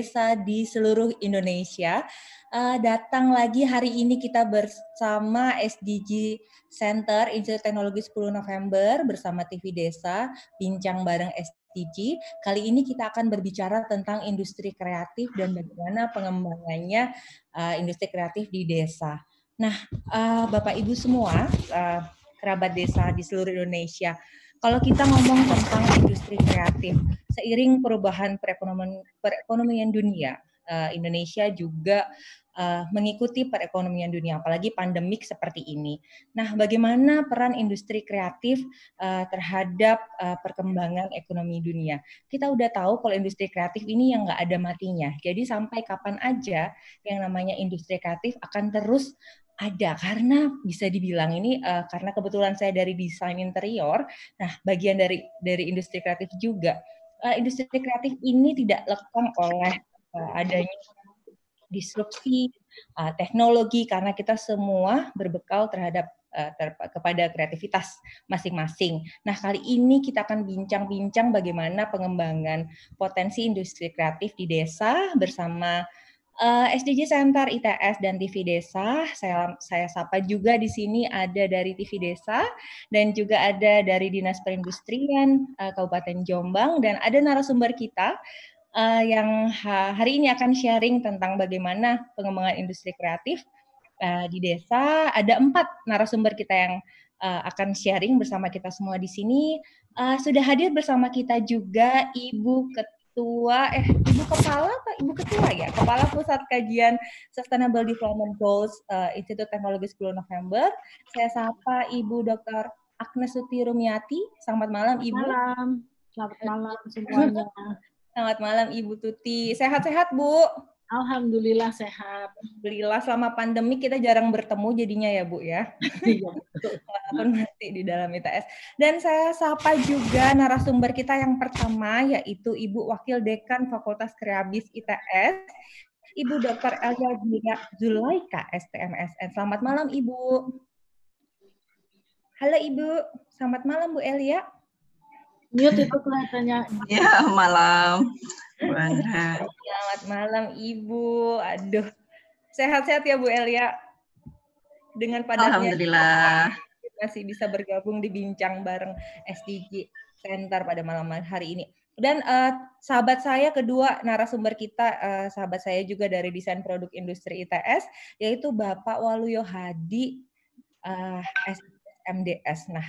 desa di seluruh Indonesia. Uh, datang lagi hari ini kita bersama SDG Center Institut Teknologi 10 November bersama TV Desa, bincang bareng SDG. Kali ini kita akan berbicara tentang industri kreatif dan bagaimana pengembangannya uh, industri kreatif di desa. Nah, uh, Bapak Ibu semua, uh, kerabat desa di seluruh Indonesia, kalau kita ngomong tentang industri kreatif, seiring perubahan perekonomian, perekonomian dunia, uh, Indonesia juga uh, mengikuti perekonomian dunia, apalagi pandemik seperti ini. Nah, bagaimana peran industri kreatif uh, terhadap uh, perkembangan ekonomi dunia? Kita udah tahu kalau industri kreatif ini yang nggak ada matinya. Jadi sampai kapan aja yang namanya industri kreatif akan terus ada karena bisa dibilang ini uh, karena kebetulan saya dari desain interior. Nah, bagian dari dari industri kreatif juga. Uh, industri kreatif ini tidak lekang oleh uh, adanya disrupsi uh, teknologi karena kita semua berbekal terhadap uh, kepada kreativitas masing-masing. Nah, kali ini kita akan bincang-bincang bagaimana pengembangan potensi industri kreatif di desa bersama uh, eh, SDG Center ITS dan TV Desa. Saya saya sapa juga di sini ada dari TV Desa dan juga ada dari Dinas Perindustrian uh, Kabupaten Jombang dan ada narasumber kita uh, yang ha hari ini akan sharing tentang bagaimana pengembangan industri kreatif uh, di desa. Ada empat narasumber kita yang uh, akan sharing bersama kita semua di sini. Uh, sudah hadir bersama kita juga Ibu Ketua ketua eh ibu kepala atau ibu ketua ya? Kepala pusat kajian sustainable development goals uh, Institut Teknologi 10 November. Saya sapa ibu Dr. Agnes Suti Rumiati. Selamat malam ibu. malam. Selamat malam semuanya. Selamat malam ibu Tuti. Sehat-sehat bu Alhamdulillah sehat. Alhamdulillah selama pandemi kita jarang bertemu jadinya ya Bu ya. Iya. Walaupun masih di dalam ITS. Dan saya sapa juga narasumber kita yang pertama yaitu Ibu Wakil Dekan Fakultas Kreabis ITS, Ibu Dr. Elia Zulaika STMSN. Selamat malam Ibu. Halo Ibu, selamat malam Bu Elia. Mute itu kelihatannya. Ya, malam. Selamat malam Ibu. Aduh. Sehat-sehat ya Bu Elia. Dengan padatnya. Alhamdulillah. Masih bisa bergabung di bincang bareng SDG Center pada malam hari ini. Dan uh, sahabat saya kedua narasumber kita, uh, sahabat saya juga dari desain produk industri ITS, yaitu Bapak Waluyo Hadi uh, eh, SMDS. Nah,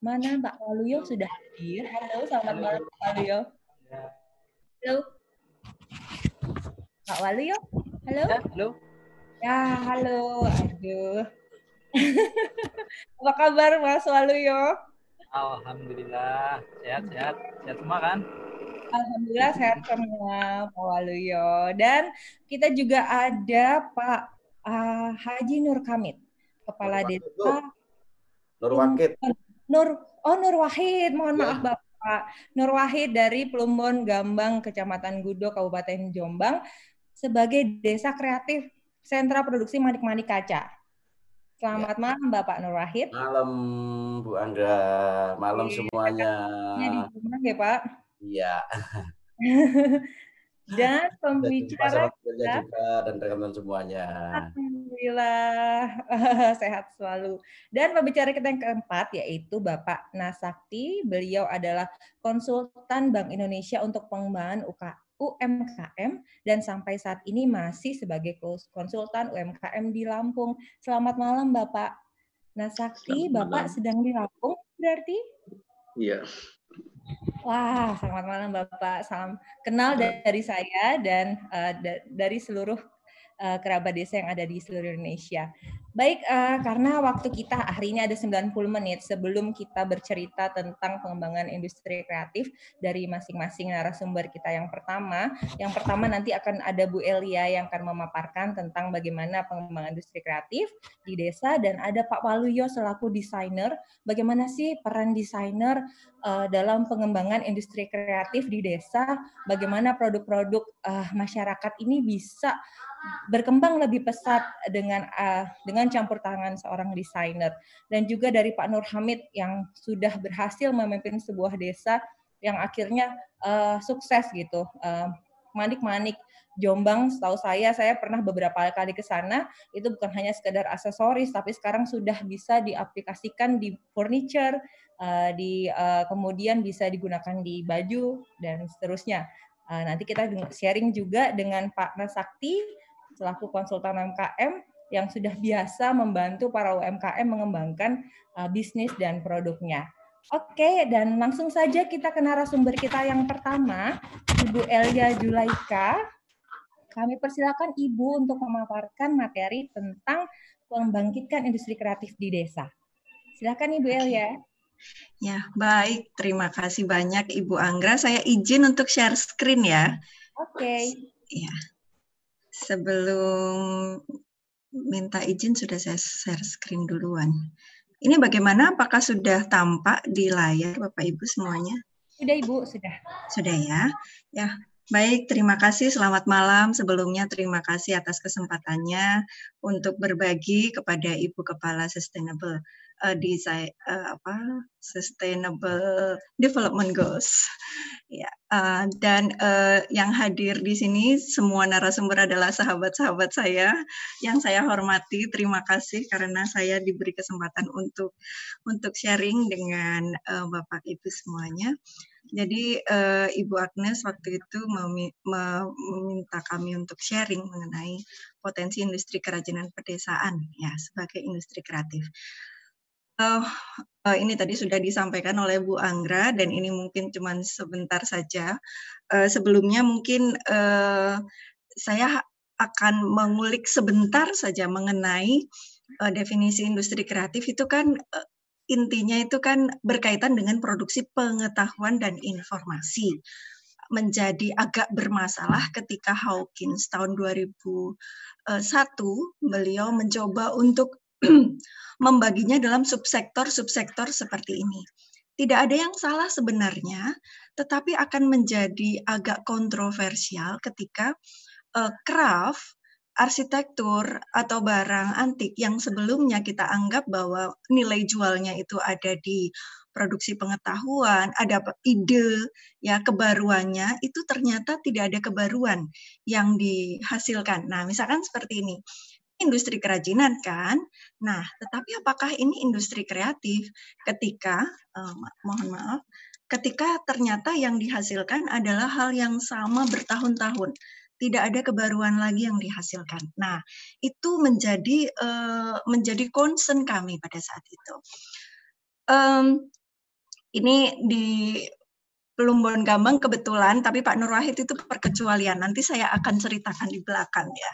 Mana Mbak Waluyo sudah hadir? Halo, selamat malam Mbak Waluyo. Halo. Mbak Waluyo? Halo? Ya, halo. Ya, halo. Aduh. Apa kabar Mas Waluyo? Alhamdulillah, sehat-sehat. Sehat semua kan? Alhamdulillah sehat semua Pak Waluyo. Dan kita juga ada Pak uh, Haji Nur Kamit, Kepala Desa Nur Wakit. Nur oh Nur Wahid, mohon ya. maaf Bapak. Nur Wahid dari Plumbon Gambang, Kecamatan Gudo, Kabupaten Jombang sebagai desa kreatif sentra produksi manik-manik kaca. Selamat ya. malam Bapak Nur Wahid. Malam Bu Angga, malam ya, semuanya. Di Jombang ya Pak? Iya. Dan pembicara kita juga dan rekan-rekan semuanya. Alhamdulillah sehat selalu. Dan pembicara kita yang keempat yaitu Bapak Nasakti. Beliau adalah konsultan Bank Indonesia untuk pengembangan UK, UMKM dan sampai saat ini masih sebagai konsultan UMKM di Lampung. Selamat malam Bapak Nasakti. Bapak sedang di Lampung berarti? Iya. Wah, selamat malam Bapak. Salam kenal dari saya dan uh, dari seluruh uh, kerabat desa yang ada di seluruh Indonesia. Baik, uh, karena waktu kita hari ini ada 90 menit sebelum kita bercerita tentang pengembangan industri kreatif dari masing-masing narasumber kita yang pertama. Yang pertama nanti akan ada Bu Elia yang akan memaparkan tentang bagaimana pengembangan industri kreatif di desa dan ada Pak Waluyo selaku desainer. Bagaimana sih peran desainer uh, dalam pengembangan industri kreatif di desa? Bagaimana produk-produk uh, masyarakat ini bisa berkembang lebih pesat dengan uh, dengan campur tangan seorang desainer dan juga dari Pak Nur Hamid yang sudah berhasil memimpin sebuah desa yang akhirnya uh, sukses gitu uh, manik-manik. Jombang, setahu saya, saya pernah beberapa kali ke sana, itu bukan hanya sekedar aksesoris, tapi sekarang sudah bisa diaplikasikan di furniture, uh, di kemudian bisa digunakan di baju dan seterusnya. Nanti kita sharing juga dengan Pak Nasakti selaku konsultan UMKM yang sudah biasa membantu para UMKM mengembangkan uh, bisnis dan produknya. Oke, dan langsung saja kita ke narasumber kita yang pertama, Ibu Elia Julaika. Kami persilakan Ibu untuk memaparkan materi tentang membangkitkan industri kreatif di desa. Silakan Ibu Elia. Ya, baik. Terima kasih banyak Ibu Anggra. Saya izin untuk share screen ya. Oke. Okay. Ya. Sebelum minta izin sudah saya share screen duluan. Ini bagaimana? Apakah sudah tampak di layar Bapak Ibu semuanya? Sudah Ibu, sudah. Sudah ya. Ya, baik. Terima kasih. Selamat malam. Sebelumnya terima kasih atas kesempatannya untuk berbagi kepada Ibu Kepala Sustainable uh, design uh, apa sustainable development goals. Ya, uh, dan uh, yang hadir di sini semua narasumber adalah sahabat-sahabat saya yang saya hormati. Terima kasih karena saya diberi kesempatan untuk untuk sharing dengan uh, Bapak Ibu semuanya. Jadi uh, Ibu Agnes waktu itu meminta kami untuk sharing mengenai potensi industri kerajinan pedesaan ya sebagai industri kreatif. Uh, uh, ini tadi sudah disampaikan oleh Bu Anggra dan ini mungkin cuma sebentar saja. Uh, sebelumnya mungkin uh, saya akan mengulik sebentar saja mengenai uh, definisi industri kreatif itu kan uh, intinya itu kan berkaitan dengan produksi pengetahuan dan informasi menjadi agak bermasalah ketika Hawkins tahun 2001 beliau mencoba untuk membaginya dalam subsektor-subsektor seperti ini. Tidak ada yang salah sebenarnya, tetapi akan menjadi agak kontroversial ketika uh, arsitektur atau barang antik yang sebelumnya kita anggap bahwa nilai jualnya itu ada di produksi pengetahuan, ada ide, ya kebaruannya itu ternyata tidak ada kebaruan yang dihasilkan. Nah, misalkan seperti ini industri kerajinan kan. Nah, tetapi apakah ini industri kreatif ketika uh, mohon maaf, ketika ternyata yang dihasilkan adalah hal yang sama bertahun-tahun, tidak ada kebaruan lagi yang dihasilkan. Nah, itu menjadi uh, menjadi concern kami pada saat itu. Um, ini di Pelumbon Gambang kebetulan, tapi Pak Nur Wahid itu perkecualian. Nanti saya akan ceritakan di belakang ya.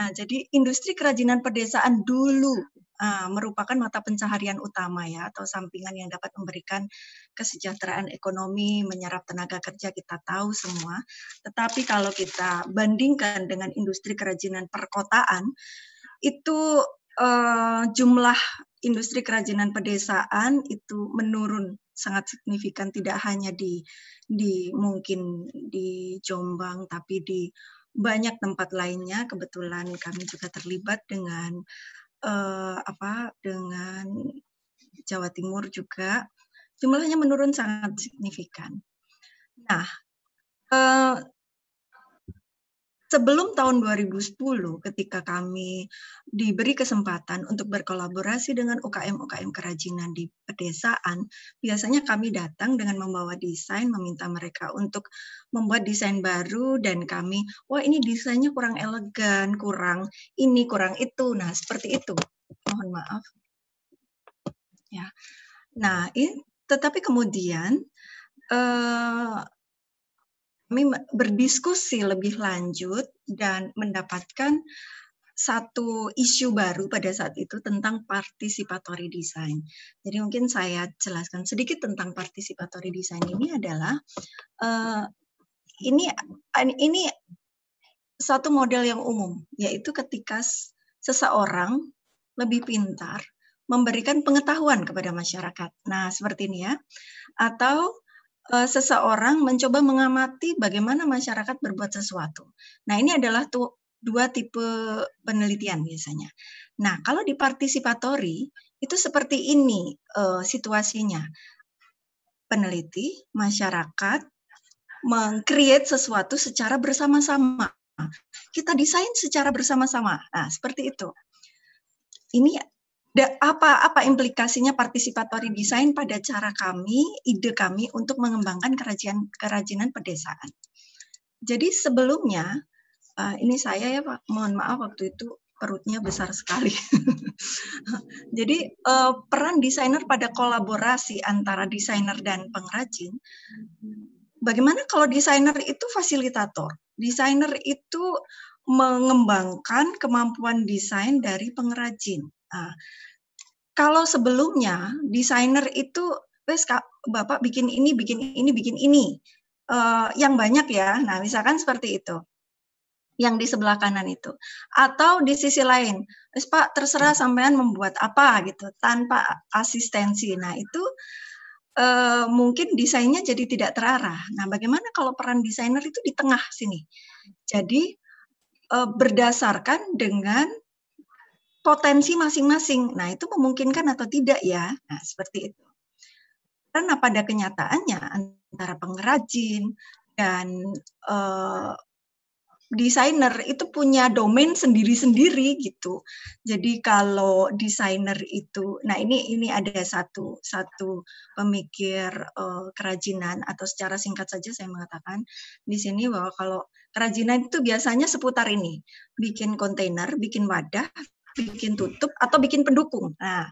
Nah, jadi industri kerajinan pedesaan dulu uh, merupakan mata pencaharian utama ya, atau sampingan yang dapat memberikan kesejahteraan ekonomi, menyerap tenaga kerja kita tahu semua. Tetapi kalau kita bandingkan dengan industri kerajinan perkotaan, itu uh, jumlah industri kerajinan pedesaan itu menurun sangat signifikan tidak hanya di di mungkin di Jombang tapi di banyak tempat lainnya kebetulan kami juga terlibat dengan uh, apa dengan Jawa Timur juga jumlahnya menurun sangat signifikan. Nah, uh, sebelum tahun 2010 ketika kami diberi kesempatan untuk berkolaborasi dengan UKM-UKM kerajinan di pedesaan, biasanya kami datang dengan membawa desain, meminta mereka untuk membuat desain baru dan kami, wah ini desainnya kurang elegan, kurang ini, kurang itu. Nah, seperti itu. Mohon maaf. Ya. Nah, ini, tetapi kemudian eh, kami berdiskusi lebih lanjut dan mendapatkan satu isu baru pada saat itu tentang participatory design. Jadi mungkin saya jelaskan sedikit tentang participatory design ini adalah uh, ini ini satu model yang umum yaitu ketika seseorang lebih pintar memberikan pengetahuan kepada masyarakat. Nah, seperti ini ya. Atau seseorang mencoba mengamati bagaimana masyarakat berbuat sesuatu. Nah, ini adalah tuh dua tipe penelitian biasanya. Nah, kalau di partisipatori itu seperti ini uh, situasinya. Peneliti, masyarakat, mengcreate sesuatu secara bersama-sama. Kita desain secara bersama-sama. Nah, seperti itu. Ini apa apa implikasinya partisipatory design pada cara kami, ide kami untuk mengembangkan kerajinan kerajinan pedesaan. Jadi sebelumnya uh, ini saya ya Pak, mohon maaf waktu itu perutnya besar sekali. Jadi uh, peran desainer pada kolaborasi antara desainer dan pengrajin. Bagaimana kalau desainer itu fasilitator? Desainer itu mengembangkan kemampuan desain dari pengrajin. Nah, kalau sebelumnya desainer itu wes Bapak bikin ini, bikin ini, bikin ini. Uh, yang banyak ya. Nah, misalkan seperti itu. Yang di sebelah kanan itu. Atau di sisi lain, wes Pak terserah sampean membuat apa gitu tanpa asistensi. Nah, itu uh, mungkin desainnya jadi tidak terarah. Nah, bagaimana kalau peran desainer itu di tengah sini? Jadi uh, berdasarkan dengan potensi masing-masing. Nah, itu memungkinkan atau tidak ya? Nah, seperti itu. Karena pada kenyataannya antara pengrajin dan uh, desainer itu punya domain sendiri-sendiri gitu. Jadi kalau desainer itu, nah ini ini ada satu satu pemikir uh, kerajinan atau secara singkat saja saya mengatakan di sini bahwa kalau kerajinan itu biasanya seputar ini, bikin kontainer, bikin wadah, bikin tutup atau bikin pendukung. Nah,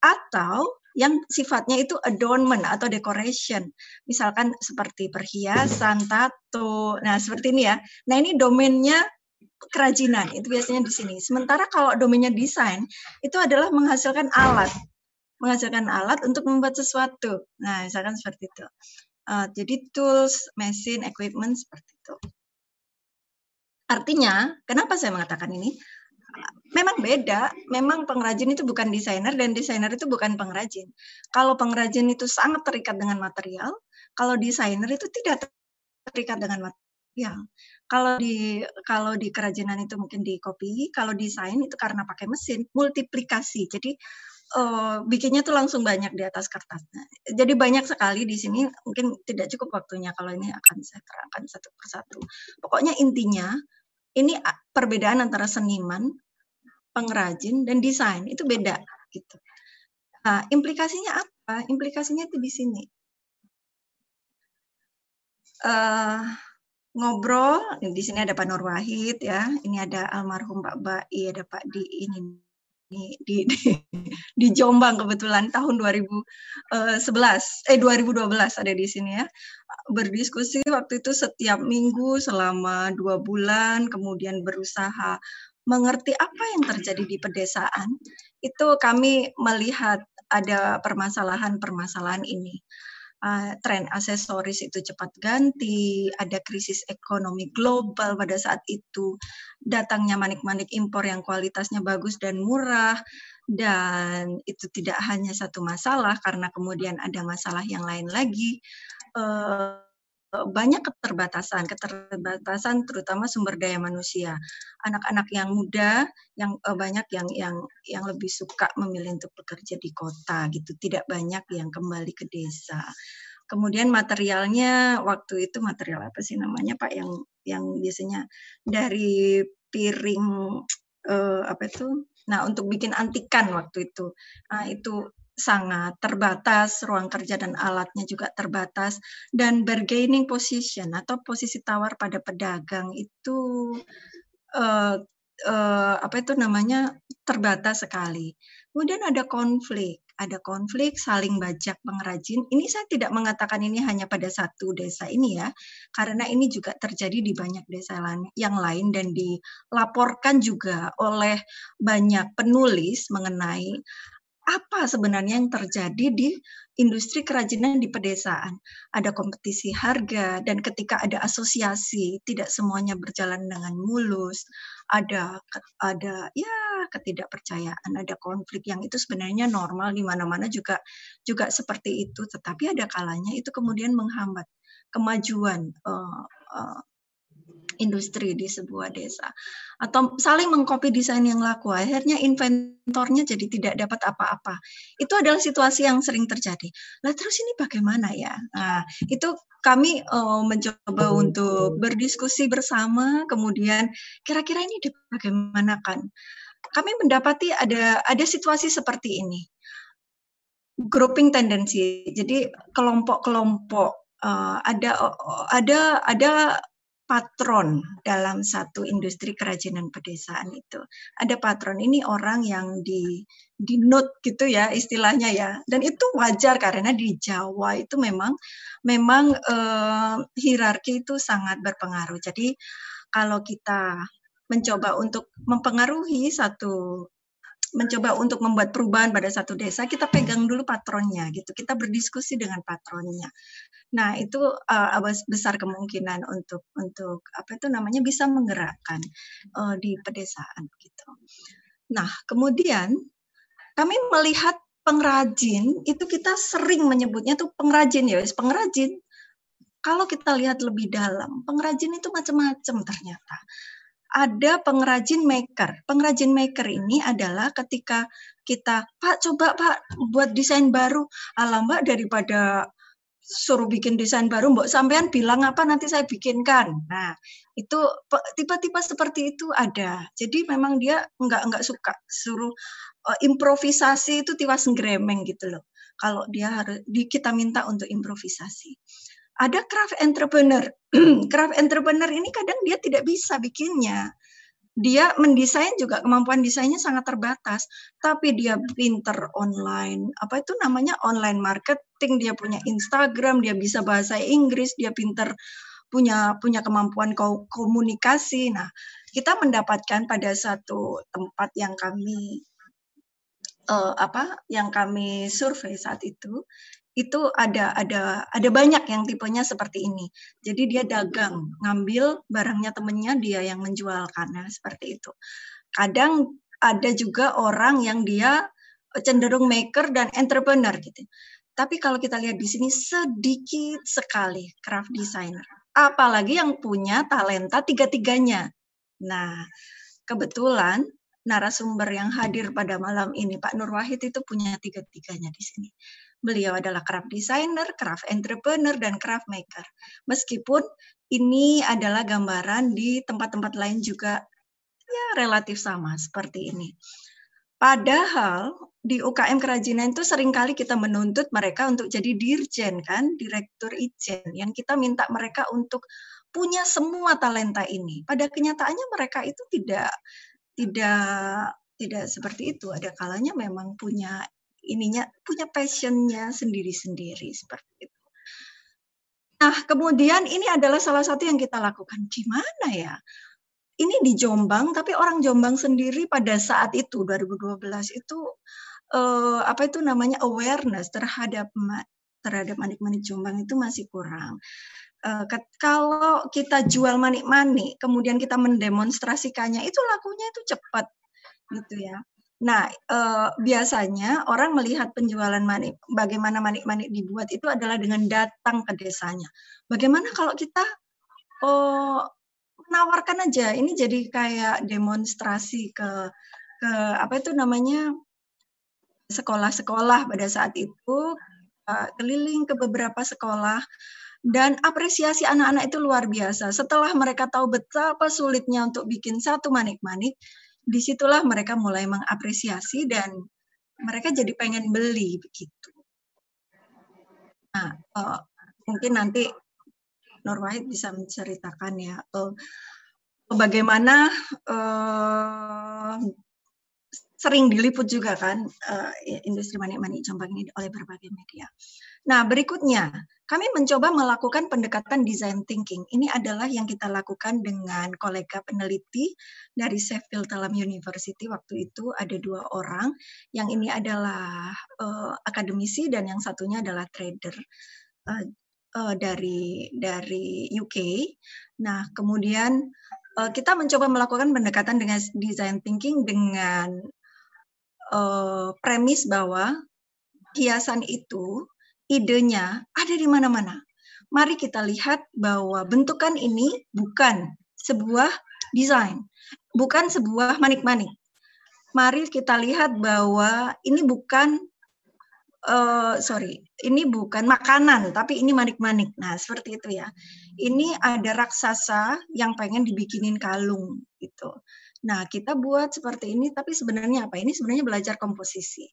atau yang sifatnya itu adornment atau decoration. Misalkan seperti perhiasan, tato. Nah, seperti ini ya. Nah, ini domainnya kerajinan. Itu biasanya di sini. Sementara kalau domainnya desain, itu adalah menghasilkan alat. Menghasilkan alat untuk membuat sesuatu. Nah, misalkan seperti itu. Uh, jadi tools, mesin, equipment seperti itu. Artinya, kenapa saya mengatakan ini? Memang beda. Memang pengrajin itu bukan desainer dan desainer itu bukan pengrajin. Kalau pengrajin itu sangat terikat dengan material, kalau desainer itu tidak terikat dengan material. Kalau di kalau di kerajinan itu mungkin di copy, kalau desain itu karena pakai mesin, multiplikasi. Jadi uh, bikinnya tuh langsung banyak di atas kertas. Jadi banyak sekali di sini mungkin tidak cukup waktunya kalau ini akan saya terangkan satu persatu. Pokoknya intinya ini perbedaan antara seniman, pengrajin, dan desain itu beda gitu. Nah, implikasinya apa? Implikasinya itu di sini. Uh, ngobrol, di sini ada Pak Nur Wahid ya, ini ada almarhum Pak Bai, ada Pak Di ini di, di, di, di Jombang kebetulan tahun 2011 eh 2012 eh, ada di sini ya berdiskusi waktu itu setiap minggu selama dua bulan kemudian berusaha mengerti apa yang terjadi di pedesaan itu kami melihat ada permasalahan-permasalahan ini uh, tren aksesoris itu cepat ganti, ada krisis ekonomi global pada saat itu, datangnya manik-manik impor yang kualitasnya bagus dan murah, dan itu tidak hanya satu masalah karena kemudian ada masalah yang lain lagi. Uh, banyak keterbatasan, keterbatasan terutama sumber daya manusia. Anak-anak yang muda, yang uh, banyak yang yang yang lebih suka memilih untuk bekerja di kota gitu, tidak banyak yang kembali ke desa. Kemudian materialnya waktu itu material apa sih namanya Pak yang yang biasanya dari piring uh, apa itu? Nah, untuk bikin antikan waktu itu. Nah, itu sangat terbatas, ruang kerja dan alatnya juga terbatas, dan bargaining position atau posisi tawar pada pedagang itu uh, uh, apa itu namanya terbatas sekali. Kemudian ada konflik, ada konflik saling bajak pengrajin. Ini saya tidak mengatakan ini hanya pada satu desa ini ya, karena ini juga terjadi di banyak desa lain yang lain dan dilaporkan juga oleh banyak penulis mengenai apa sebenarnya yang terjadi di industri kerajinan di pedesaan. Ada kompetisi harga dan ketika ada asosiasi tidak semuanya berjalan dengan mulus. Ada ada ya ketidakpercayaan, ada konflik yang itu sebenarnya normal di mana-mana juga juga seperti itu, tetapi ada kalanya itu kemudian menghambat kemajuan uh, uh, industri di sebuah desa. Atau saling mengcopy desain yang laku akhirnya inventornya jadi tidak dapat apa-apa. Itu adalah situasi yang sering terjadi. Lah terus ini bagaimana ya? Nah itu kami uh, mencoba untuk berdiskusi bersama kemudian kira-kira ini bagaimanakan kami mendapati ada ada situasi seperti ini. Grouping tendensi. Jadi kelompok-kelompok uh, ada ada ada patron dalam satu industri kerajinan pedesaan itu. Ada patron ini orang yang di di note gitu ya istilahnya ya. Dan itu wajar karena di Jawa itu memang memang eh, hierarki itu sangat berpengaruh. Jadi kalau kita mencoba untuk mempengaruhi satu mencoba untuk membuat perubahan pada satu desa, kita pegang dulu patronnya gitu. Kita berdiskusi dengan patronnya. Nah, itu uh, besar kemungkinan untuk untuk apa itu namanya bisa menggerakkan uh, di pedesaan gitu. Nah, kemudian kami melihat pengrajin itu kita sering menyebutnya tuh pengrajin ya, pengrajin. Kalau kita lihat lebih dalam, pengrajin itu macam-macam ternyata ada pengrajin maker. Pengrajin maker ini adalah ketika kita, Pak coba Pak buat desain baru. Alah Mbak daripada suruh bikin desain baru, Mbak sampean bilang apa nanti saya bikinkan. Nah, itu tipe-tipe seperti itu ada. Jadi memang dia nggak nggak suka suruh uh, improvisasi itu tiwas ngremeng gitu loh. Kalau dia harus kita minta untuk improvisasi ada craft entrepreneur. craft entrepreneur ini kadang dia tidak bisa bikinnya. Dia mendesain juga kemampuan desainnya sangat terbatas, tapi dia pinter online. Apa itu namanya online marketing, dia punya Instagram, dia bisa bahasa Inggris, dia pinter punya punya kemampuan komunikasi. Nah, kita mendapatkan pada satu tempat yang kami uh, apa yang kami survei saat itu itu ada ada ada banyak yang tipenya seperti ini. Jadi dia dagang, ngambil barangnya temennya dia yang menjualkan, nah, seperti itu. Kadang ada juga orang yang dia cenderung maker dan entrepreneur gitu. Tapi kalau kita lihat di sini sedikit sekali craft designer. Apalagi yang punya talenta tiga-tiganya. Nah, kebetulan narasumber yang hadir pada malam ini Pak Nur Wahid itu punya tiga-tiganya di sini. Beliau adalah craft designer, craft entrepreneur, dan craft maker. Meskipun ini adalah gambaran di tempat-tempat lain juga ya relatif sama seperti ini. Padahal di UKM kerajinan itu sering kali kita menuntut mereka untuk jadi dirjen kan, direktur ijen yang kita minta mereka untuk punya semua talenta ini. Pada kenyataannya mereka itu tidak tidak tidak seperti itu. Ada kalanya memang punya ininya punya passionnya sendiri-sendiri seperti itu. Nah, kemudian ini adalah salah satu yang kita lakukan. Gimana ya? Ini di Jombang, tapi orang Jombang sendiri pada saat itu 2012 itu eh, apa itu namanya awareness terhadap terhadap manik-manik Jombang itu masih kurang. Uh, kalau kita jual manik-manik, kemudian kita mendemonstrasikannya, itu lakunya itu cepat, gitu ya. Nah, eh, biasanya orang melihat penjualan manik, bagaimana manik-manik dibuat itu adalah dengan datang ke desanya. Bagaimana kalau kita oh, menawarkan aja, ini jadi kayak demonstrasi ke ke apa itu namanya sekolah-sekolah pada saat itu uh, keliling ke beberapa sekolah dan apresiasi anak-anak itu luar biasa. Setelah mereka tahu betapa sulitnya untuk bikin satu manik-manik, di situlah mereka mulai mengapresiasi dan mereka jadi pengen beli begitu. Nah, uh, mungkin nanti Nur Wahid bisa menceritakan ya uh, bagaimana uh, sering diliput juga kan uh, industri manik-manik Jombang ini oleh berbagai media. Nah, berikutnya kami mencoba melakukan pendekatan design thinking. Ini adalah yang kita lakukan dengan kolega peneliti dari Sheffield Hallam University waktu itu ada dua orang. Yang ini adalah uh, akademisi dan yang satunya adalah trader. Uh, uh, dari dari UK. Nah, kemudian uh, kita mencoba melakukan pendekatan dengan design thinking dengan uh, premis bahwa hiasan itu idenya ada di mana-mana. Mari kita lihat bahwa bentukan ini bukan sebuah desain, bukan sebuah manik-manik. Mari kita lihat bahwa ini bukan uh, sorry, ini bukan makanan, tapi ini manik-manik. Nah, seperti itu ya. Ini ada raksasa yang pengen dibikinin kalung gitu. Nah, kita buat seperti ini, tapi sebenarnya apa? Ini sebenarnya belajar komposisi.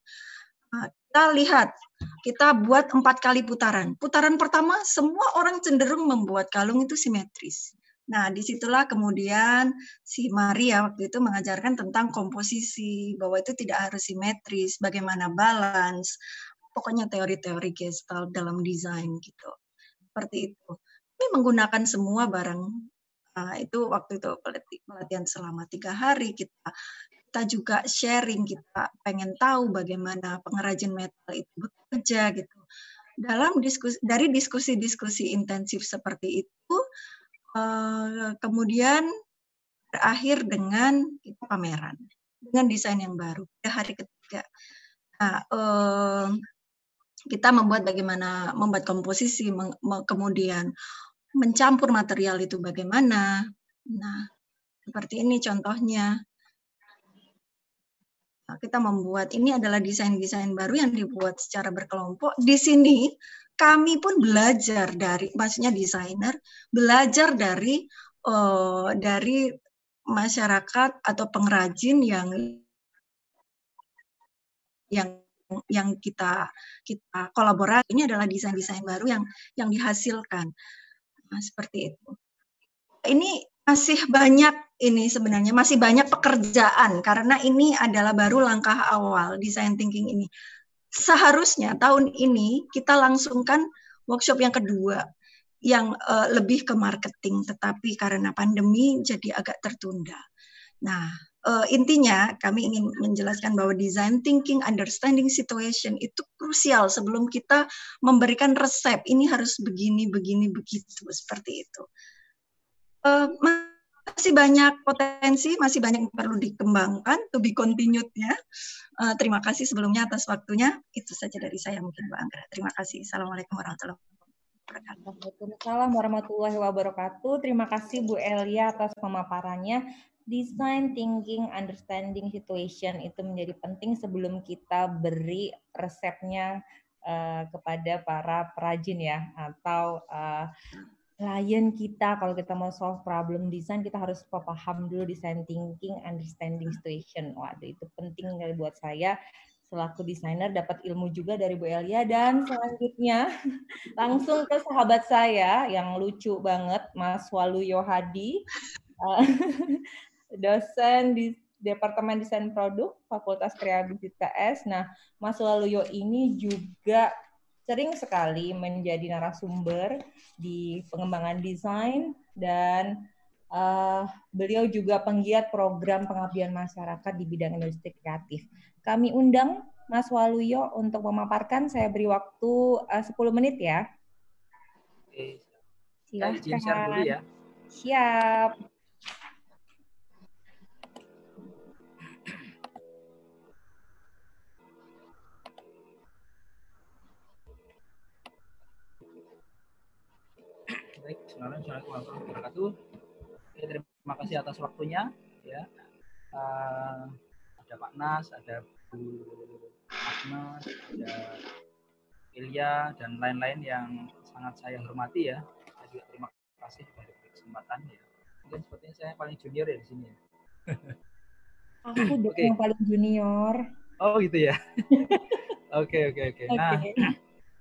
Nah, kita lihat, kita buat empat kali putaran. Putaran pertama, semua orang cenderung membuat kalung itu simetris. Nah, di situlah kemudian si Maria waktu itu mengajarkan tentang komposisi, bahwa itu tidak harus simetris, bagaimana balance, pokoknya teori-teori gestalt dalam desain gitu. Seperti itu. Ini menggunakan semua barang uh, itu waktu itu pelatihan selama tiga hari kita kita juga sharing kita pengen tahu bagaimana pengrajin metal itu bekerja gitu dalam diskusi dari diskusi-diskusi intensif seperti itu uh, kemudian berakhir dengan pameran dengan desain yang baru pada hari ketiga nah uh, kita membuat bagaimana membuat komposisi, kemudian mencampur material itu bagaimana. Nah, seperti ini contohnya. Nah, kita membuat ini adalah desain-desain baru yang dibuat secara berkelompok. Di sini kami pun belajar dari, maksudnya desainer belajar dari uh, dari masyarakat atau pengrajin yang yang yang kita kita kolaborasi ini adalah desain-desain baru yang yang dihasilkan. Nah, seperti itu. Ini masih banyak ini sebenarnya masih banyak pekerjaan karena ini adalah baru langkah awal design thinking ini. Seharusnya tahun ini kita langsungkan workshop yang kedua yang uh, lebih ke marketing tetapi karena pandemi jadi agak tertunda. Nah, uh, intinya kami ingin menjelaskan bahwa design thinking, understanding situation itu krusial sebelum kita memberikan resep. Ini harus begini, begini, begitu seperti itu. Uh, masih banyak potensi, masih banyak yang perlu dikembangkan, to be continued ya. Uh, terima kasih sebelumnya atas waktunya. Itu saja dari saya mungkin Mbak Anggra. Terima kasih. Assalamualaikum warahmatullahi wabarakatuh. Warahmatullahi wabarakatuh. Terima kasih Bu Elia atas pemaparannya design thinking understanding situation itu menjadi penting sebelum kita beri resepnya uh, kepada para perajin ya atau uh, klien kita kalau kita mau solve problem design kita harus paham dulu design thinking understanding situation. Waduh itu penting buat saya. Selaku desainer dapat ilmu juga dari Bu Elia. Dan selanjutnya langsung ke sahabat saya yang lucu banget Mas Walu Yohadi. Eh, dosen di Departemen Desain Produk Fakultas Kreativitas. Nah, Mas Waluyo ini juga sering sekali menjadi narasumber di pengembangan desain dan uh, beliau juga penggiat program pengabdian masyarakat di bidang industri kreatif. Kami undang Mas Waluyo untuk memaparkan. Saya beri waktu uh, 10 menit ya. Oke. Silahkan. ya. Siap. Baik, Assalamualaikum warahmatullahi wabarakatuh. Ya, terima kasih atas waktunya. Ya, uh, ada Pak Nas, ada Bu Agnes, ada Ilya dan lain-lain yang sangat saya hormati ya. Saya juga terima kasih untuk kesempatan ya. Mungkin sepertinya saya paling junior ya di sini. Aku okay. yang paling junior. Oh gitu ya. Oke oke oke. Nah,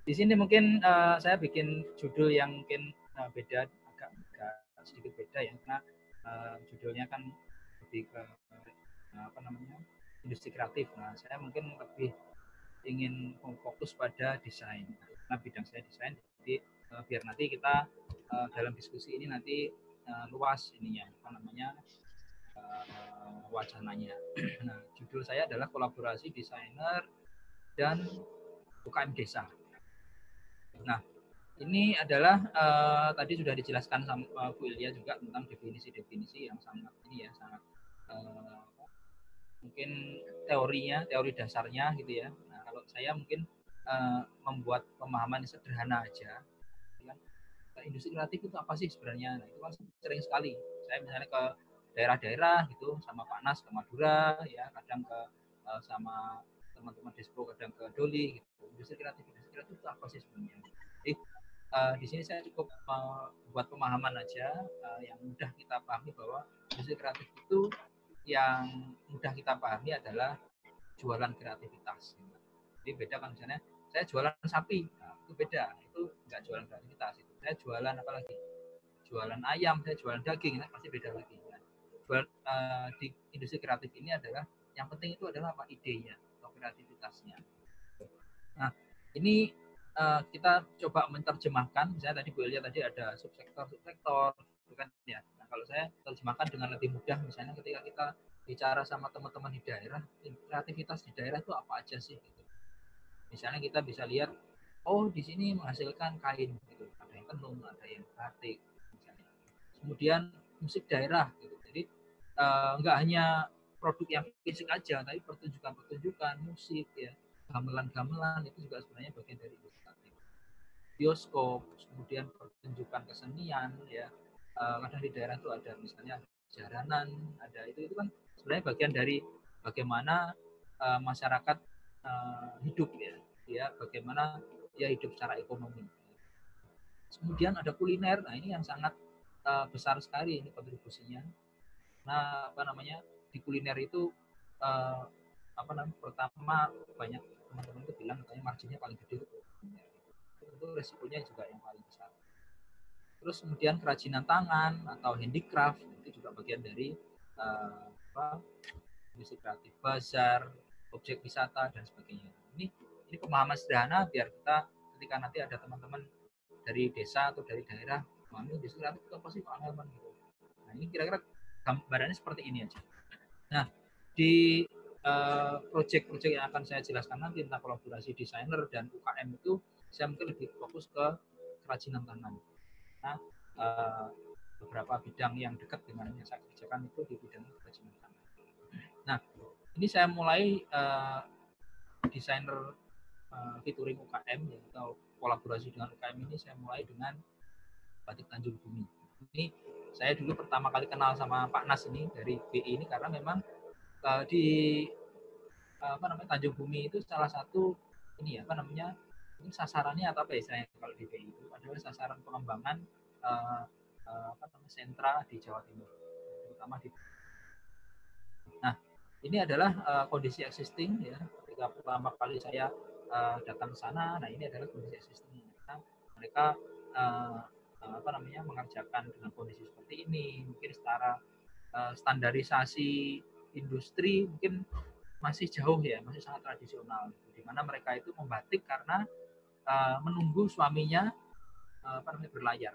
di sini mungkin uh, saya bikin judul yang mungkin uh, beda agak, agak sedikit beda ya karena uh, judulnya kan lebih ke uh, apa namanya industri kreatif. Nah saya mungkin lebih ingin fokus pada desain karena bidang saya desain jadi uh, biar nanti kita uh, dalam diskusi ini nanti uh, luas ininya apa namanya uh, wacananya. nah judul saya adalah kolaborasi desainer dan UKM desa. Nah ini adalah uh, tadi sudah dijelaskan sama uh, Bu Ilya juga tentang definisi-definisi yang sangat ini ya sangat uh, mungkin teorinya teori dasarnya gitu ya. Nah kalau saya mungkin uh, membuat pemahaman sederhana aja. Kan industri kreatif itu apa sih sebenarnya? Nah, itu kan sering sekali. Saya misalnya ke daerah-daerah gitu sama Pak Nas ke Madura ya kadang ke uh, sama teman-teman Despo kadang ke Doli gitu. Industri kreatif industri kreatif itu apa sih sebenarnya uh, di sini saya cukup uh, buat pemahaman aja uh, yang mudah kita pahami bahwa industri kreatif itu yang mudah kita pahami adalah jualan kreativitas. Jadi beda kan misalnya saya jualan sapi nah, itu beda itu nggak jualan kreativitas itu. Saya jualan apa lagi? Jualan ayam saya jualan daging nah, pasti beda lagi jual uh, di industri kreatif ini adalah yang penting itu adalah apa? Idenya atau kreativitasnya. Nah, ini uh, kita coba menerjemahkan, misalnya tadi Bu Elia tadi ada subsektor subsektor, bukan ya. Nah, kalau saya terjemahkan dengan lebih mudah, misalnya ketika kita bicara sama teman-teman di daerah, kreativitas di daerah itu apa aja sih? Gitu. Misalnya kita bisa lihat, oh di sini menghasilkan kain, gitu. ada yang tenun, ada yang batik, misalnya. Kemudian musik daerah, gitu uh, nggak hanya produk yang fisik aja, tapi pertunjukan-pertunjukan musik ya, gamelan-gamelan itu juga sebenarnya bagian dari ilustratif. Bioskop, kemudian pertunjukan kesenian ya, kadang di daerah itu ada misalnya jaranan, ada itu itu kan sebenarnya bagian dari bagaimana masyarakat hidup ya, ya bagaimana dia hidup secara ekonomi. Kemudian ada kuliner, nah ini yang sangat besar sekali ini kontribusinya. Karena apa namanya di kuliner itu apa namanya pertama banyak teman-teman itu bilang katanya marginnya paling gede itu itu resikonya juga yang paling besar. Terus kemudian kerajinan tangan atau handicraft itu juga bagian dari uh, apa industri kreatif bazar objek wisata dan sebagainya. Ini ini pemahaman sederhana biar kita ketika nanti ada teman-teman dari desa atau dari daerah kami industri kreatif itu apa sih? Pak gitu. Nah ini kira-kira gambarannya seperti ini aja. Nah, di uh, project-project yang akan saya jelaskan nanti tentang kolaborasi desainer dan UKM itu saya mungkin lebih fokus ke kerajinan tangan. Nah, uh, beberapa bidang yang dekat dengan yang saya kerjakan itu di bidang kerajinan tangan. Nah, ini saya mulai uh, desainer uh, featuring UKM ya, atau kolaborasi dengan UKM ini saya mulai dengan batik Tanjung Bumi. Ini saya dulu pertama kali kenal sama Pak Nas ini dari BI ini karena memang uh, di apa namanya Tanjung Bumi itu salah satu ini ya apa namanya sasarannya atau apa istilahnya kalau di BI itu? Adalah sasaran pengembangan uh, uh, apa namanya sentra di Jawa Timur terutama di Nah ini adalah uh, kondisi existing ya. Ketika pertama kali saya uh, datang ke sana nah ini adalah kondisi existing. Nah, mereka uh, apa namanya mengerjakan dengan kondisi seperti ini. Mungkin secara uh, standarisasi industri mungkin masih jauh ya masih sangat tradisional. Di mana mereka itu membatik karena uh, menunggu suaminya namanya berlayar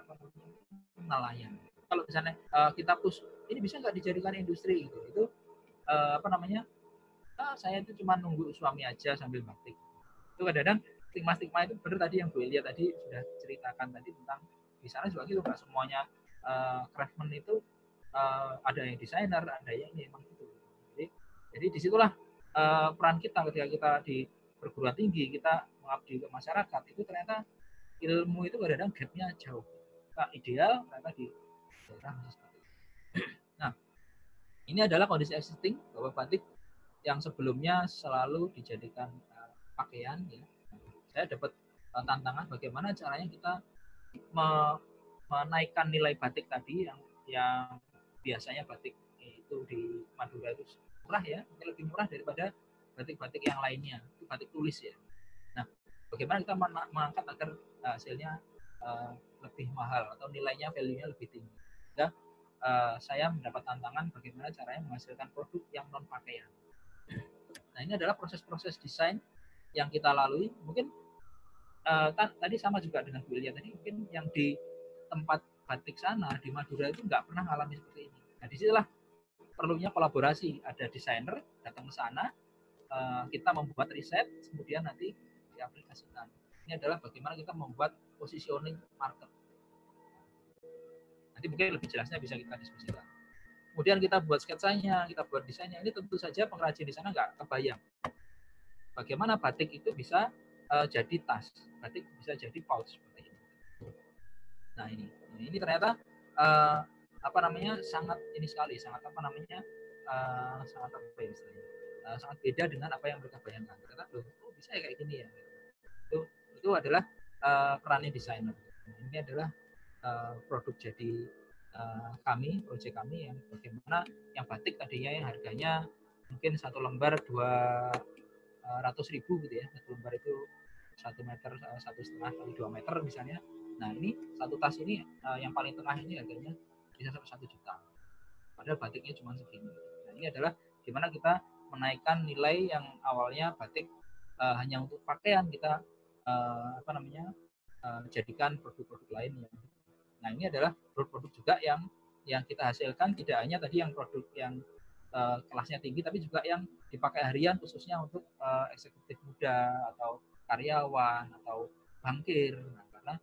nelayan kalau misalnya uh, kita push ini bisa nggak dijadikan industri? gitu. Itu uh, apa namanya ah, saya itu cuma nunggu suami aja sambil batik. Itu kadang-kadang stigma-stigma itu benar tadi yang Bu Elia tadi sudah ceritakan tadi tentang di sana juga gitu nggak semuanya uh, craftsman itu uh, ada yang desainer ada yang ini emang gitu. Jadi jadi di situlah uh, peran kita ketika kita di perguruan tinggi kita mengabdi ke masyarakat itu ternyata ilmu itu kadang-kadang gapnya jauh. Kita ideal ternyata di daerah seperti itu. Nah ini adalah kondisi existing bahwa batik yang sebelumnya selalu dijadikan uh, pakaian ya. Saya dapat uh, tantangan bagaimana caranya kita menaikkan nilai batik tadi yang yang biasanya batik itu di Madura itu murah ya, lebih murah daripada batik-batik yang lainnya, itu batik tulis ya. Bagaimana kita mengangkat agar eh, hasilnya uh, lebih mahal atau nilainya value-nya lebih tinggi. Ya, uh, saya mendapat tantangan bagaimana caranya menghasilkan produk yang non pakaian. Nah, ini adalah proses-proses desain yang kita lalui. Mungkin uh, tadi sama juga dengan Bu Ilya tadi mungkin yang di tempat batik sana di Madura itu nggak pernah mengalami seperti ini. Nah di situlah perlunya kolaborasi. Ada desainer datang ke sana, uh, kita membuat riset, kemudian nanti diaplikasikan. Ini adalah bagaimana kita membuat positioning market. Nanti mungkin lebih jelasnya bisa kita diskusikan. Kemudian kita buat sketsanya, kita buat desainnya. Ini tentu saja pengrajin di sana nggak kebayang. Bagaimana batik itu bisa uh, jadi tas, batik bisa jadi pouch seperti ini. Nah ini, ini ternyata uh, apa namanya sangat ini sekali sangat apa namanya uh, sangat apa ya istilahnya uh, sangat beda dengan apa yang mereka bayangkan karena loh oh bisa ya kayak gini ya itu itu adalah uh, perannya desainer. Ini adalah uh, produk jadi uh, kami proyek kami yang bagaimana yang batik tadinya yang harganya mungkin satu lembar dua ratus ribu gitu ya. Satu lembar itu satu meter satu setengah kali dua meter misalnya. Nah ini satu tas ini uh, yang paling tengah ini harganya bisa sampai satu juta. Padahal batiknya cuma segini. Nah ini adalah gimana kita menaikkan nilai yang awalnya batik uh, hanya untuk pakaian. Kita uh, apa namanya uh, produk-produk lain yang nah ini adalah produk-produk juga yang yang kita hasilkan tidak hanya tadi yang produk yang uh, kelasnya tinggi tapi juga yang dipakai harian khususnya untuk uh, eksekutif muda atau karyawan atau bankir nah, karena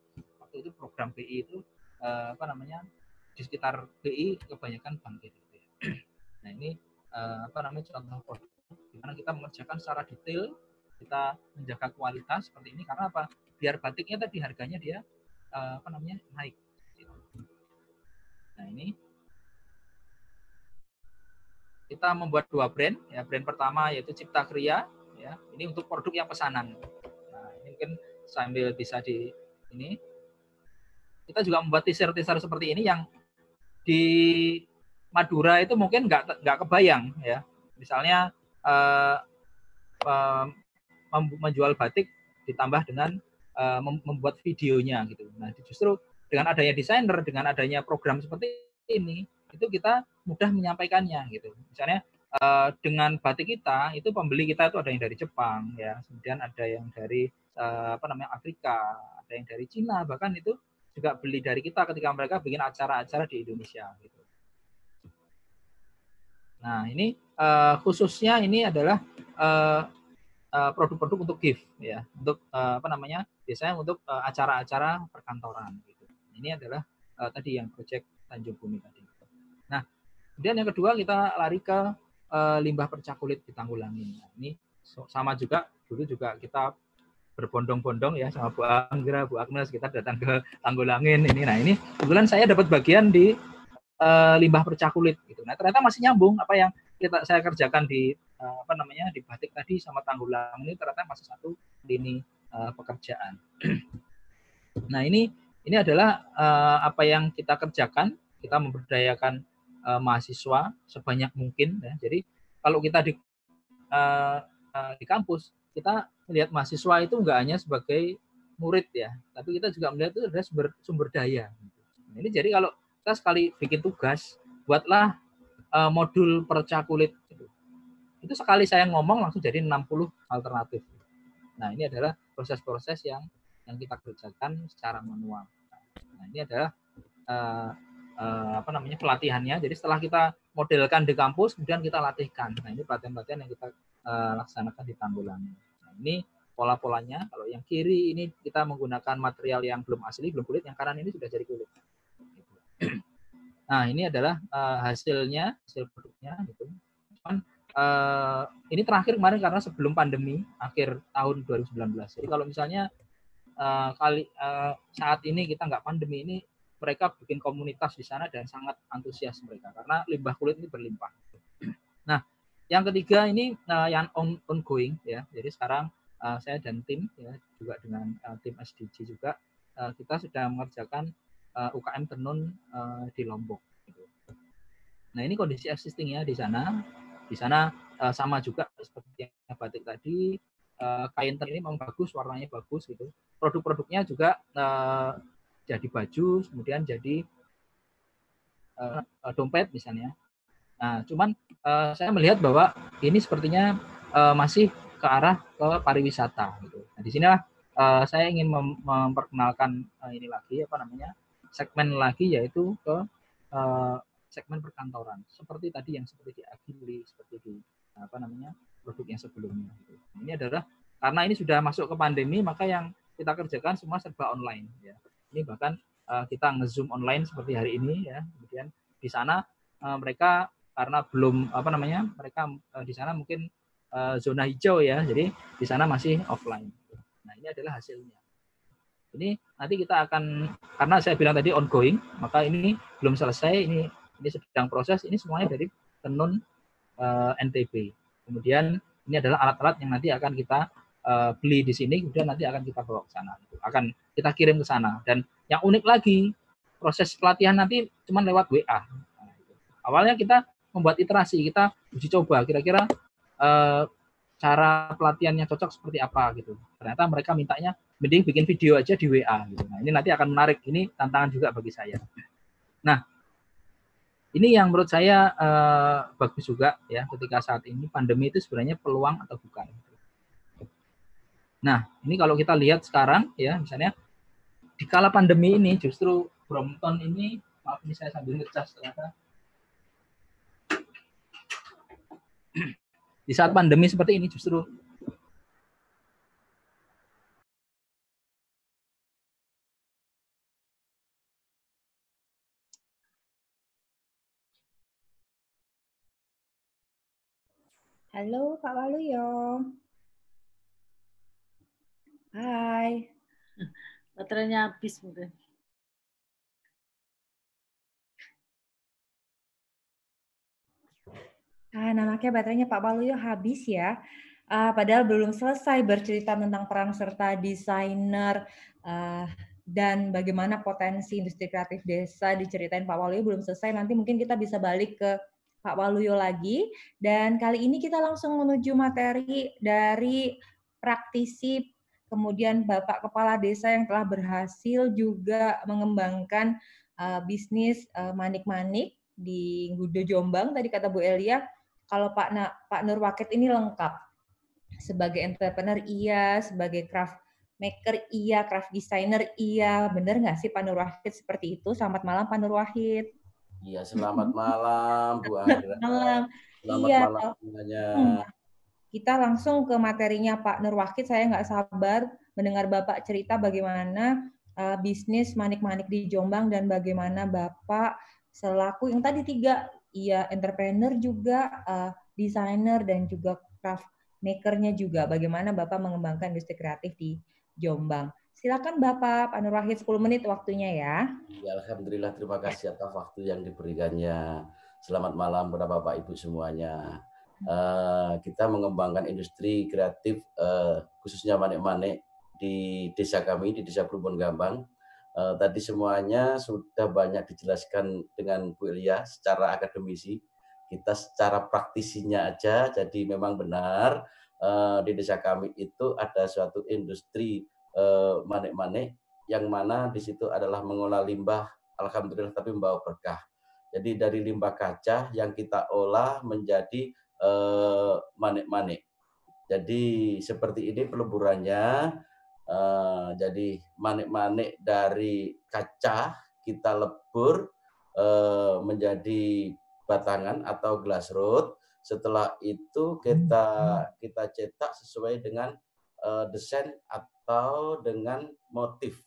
waktu itu program BI itu uh, apa namanya di sekitar BI kebanyakan bankir gitu ya. nah ini uh, apa namanya contoh produk di mana kita mengerjakan secara detail kita menjaga kualitas seperti ini karena apa? Biar batiknya tadi harganya dia uh, apa namanya naik. Nah ini. Kita membuat dua brand ya. Brand pertama yaitu Cipta Kriya ya. Ini untuk produk yang pesanan. Nah ini mungkin sambil bisa di ini. Kita juga membuat teaser-teaser seperti ini yang di Madura itu mungkin nggak nggak kebayang ya. Misalnya uh, uh, menjual batik ditambah dengan uh, membuat videonya gitu nah justru dengan adanya desainer dengan adanya program seperti ini itu kita mudah menyampaikannya gitu. Misalnya uh, dengan batik kita itu pembeli kita itu ada yang dari Jepang ya, kemudian ada yang dari uh, apa namanya Afrika, ada yang dari Cina bahkan itu juga beli dari kita ketika mereka bikin acara-acara di Indonesia gitu. Nah ini khususnya ini adalah produk-produk uh, untuk gift ya, untuk uh, apa namanya biasanya untuk acara-acara uh, perkantoran gitu. Ini adalah uh, tadi yang proyek Tanjung Bumi tadi. Nah, kemudian yang kedua kita lari ke uh, limbah percakulit di Tanggulangin. Nah, ini sama juga dulu juga kita berbondong-bondong ya sama Bu Anggra, Bu Agnes kita datang ke Tanggulangin ini. Nah, ini kebetulan saya dapat bagian di uh, limbah percakulit gitu. Nah, ternyata masih nyambung apa yang kita saya kerjakan di uh, apa namanya di batik tadi sama Tanggulangin ini ternyata masih satu lini uh, pekerjaan. nah, ini ini adalah uh, apa yang kita kerjakan, kita memberdayakan uh, mahasiswa sebanyak mungkin ya. Jadi kalau kita di uh, di kampus kita melihat mahasiswa itu enggak hanya sebagai murid ya, tapi kita juga melihat itu adalah sumber sumber daya. Nah, ini jadi kalau kita sekali bikin tugas, buatlah uh, modul percakulit. Itu sekali saya ngomong langsung jadi 60 alternatif. Nah, ini adalah proses-proses yang yang kita kerjakan secara manual. Nah, ini adalah uh, uh, apa namanya pelatihannya. Jadi setelah kita modelkan di kampus, kemudian kita latihkan. Nah ini pelatihan-pelatihan yang kita uh, laksanakan di Tanggulangi. Nah, ini pola-polanya. Kalau yang kiri ini kita menggunakan material yang belum asli, belum kulit. Yang kanan ini sudah jadi kulit. Nah ini adalah uh, hasilnya, hasil produknya. Gitu. Cuman uh, ini terakhir kemarin karena sebelum pandemi, akhir tahun 2019. Jadi kalau misalnya uh, kali uh, saat ini kita nggak pandemi ini mereka bikin komunitas di sana dan sangat antusias mereka karena limbah kulit ini berlimpah. Nah, yang ketiga ini uh, yang on, ongoing ya. Jadi sekarang uh, saya dan tim ya juga dengan uh, tim SDG juga uh, kita sudah mengerjakan uh, UKM tenun uh, di Lombok. Nah ini kondisi existing ya di sana. Di sana uh, sama juga seperti yang batik tadi. Uh, kain tenun ini memang bagus, warnanya bagus gitu. Produk-produknya juga uh, jadi baju, kemudian jadi uh, dompet misalnya. Nah, cuman uh, saya melihat bahwa ini sepertinya uh, masih ke arah ke pariwisata gitu. Nah, di sinilah uh, saya ingin mem memperkenalkan uh, ini lagi apa namanya? segmen lagi yaitu ke uh, segmen perkantoran. Seperti tadi yang seperti di Agili, seperti di apa namanya? produk yang sebelumnya gitu. Ini adalah karena ini sudah masuk ke pandemi maka yang kita kerjakan semua serba online ya. Ini bahkan uh, kita ngezoom online seperti hari ini ya. Kemudian di sana uh, mereka karena belum apa namanya mereka uh, di sana mungkin uh, zona hijau ya. Jadi di sana masih offline. Nah ini adalah hasilnya. Ini nanti kita akan karena saya bilang tadi ongoing, maka ini belum selesai, ini ini sedang proses, ini semuanya dari tenun uh, eh, NTB. Kemudian ini adalah alat-alat yang nanti akan kita uh, beli di sini, kemudian nanti akan kita bawa ke sana. Akan kita kirim ke sana. Dan yang unik lagi, proses pelatihan nanti cuma lewat WA. Nah, Awalnya kita membuat iterasi, kita uji coba kira-kira uh, cara pelatihannya cocok seperti apa gitu. Ternyata mereka mintanya mending bikin video aja di WA gitu. Nah, ini nanti akan menarik. Ini tantangan juga bagi saya. Nah, ini yang menurut saya uh, bagus juga ya ketika saat ini pandemi itu sebenarnya peluang atau bukan. Nah, ini kalau kita lihat sekarang ya misalnya di kala pandemi ini justru Brompton ini maaf ini saya sambil ngecas ternyata di saat pandemi seperti ini justru Halo Pak Waluyo. Hai. Baterainya habis mungkin. Ah, nampaknya baterainya Pak Waluyo habis ya. Uh, padahal belum selesai bercerita tentang peran serta desainer uh, dan bagaimana potensi industri kreatif desa diceritain Pak Waluyo belum selesai. Nanti mungkin kita bisa balik ke Pak Waluyo lagi. Dan kali ini kita langsung menuju materi dari praktisi kemudian Bapak Kepala Desa yang telah berhasil juga mengembangkan uh, bisnis manik-manik uh, di Gudo Jombang tadi kata Bu Elia kalau Pak Na, Pak Nur Wakit ini lengkap sebagai entrepreneur iya, sebagai craft maker iya, craft designer iya, bener nggak sih Pak Nur Wahid seperti itu? Selamat malam Pak Nur Wahid. Iya, selamat malam Bu Andra. malam. Selamat iya, malam semuanya. Hmm. Kita langsung ke materinya Pak Nur Wahid. Saya nggak sabar mendengar Bapak cerita bagaimana uh, bisnis manik-manik di Jombang dan bagaimana Bapak selaku yang tadi tiga iya entrepreneur juga, uh, desainer dan juga craft makernya juga. Bagaimana Bapak mengembangkan industri kreatif di Jombang? Silakan Bapak, Pak Nur Wahid 10 menit waktunya ya. Ya, Alhamdulillah terima kasih atas waktu yang diberikannya. Selamat malam kepada Bapak Ibu semuanya. Uh, kita mengembangkan industri kreatif uh, khususnya manik-manik di desa kami di Desa Perumbun Gambang Uh, tadi semuanya sudah banyak dijelaskan dengan Bu Elia secara akademisi. Kita secara praktisinya aja, jadi memang benar uh, di desa kami itu ada suatu industri manik-manik yang mana di situ adalah mengolah limbah, alhamdulillah tapi membawa berkah. Jadi dari limbah kaca yang kita olah menjadi manik-manik. Jadi seperti ini peleburannya Uh, jadi manik-manik dari kaca kita lebur uh, menjadi batangan atau glass rod. Setelah itu kita kita cetak sesuai dengan uh, desain atau dengan motif.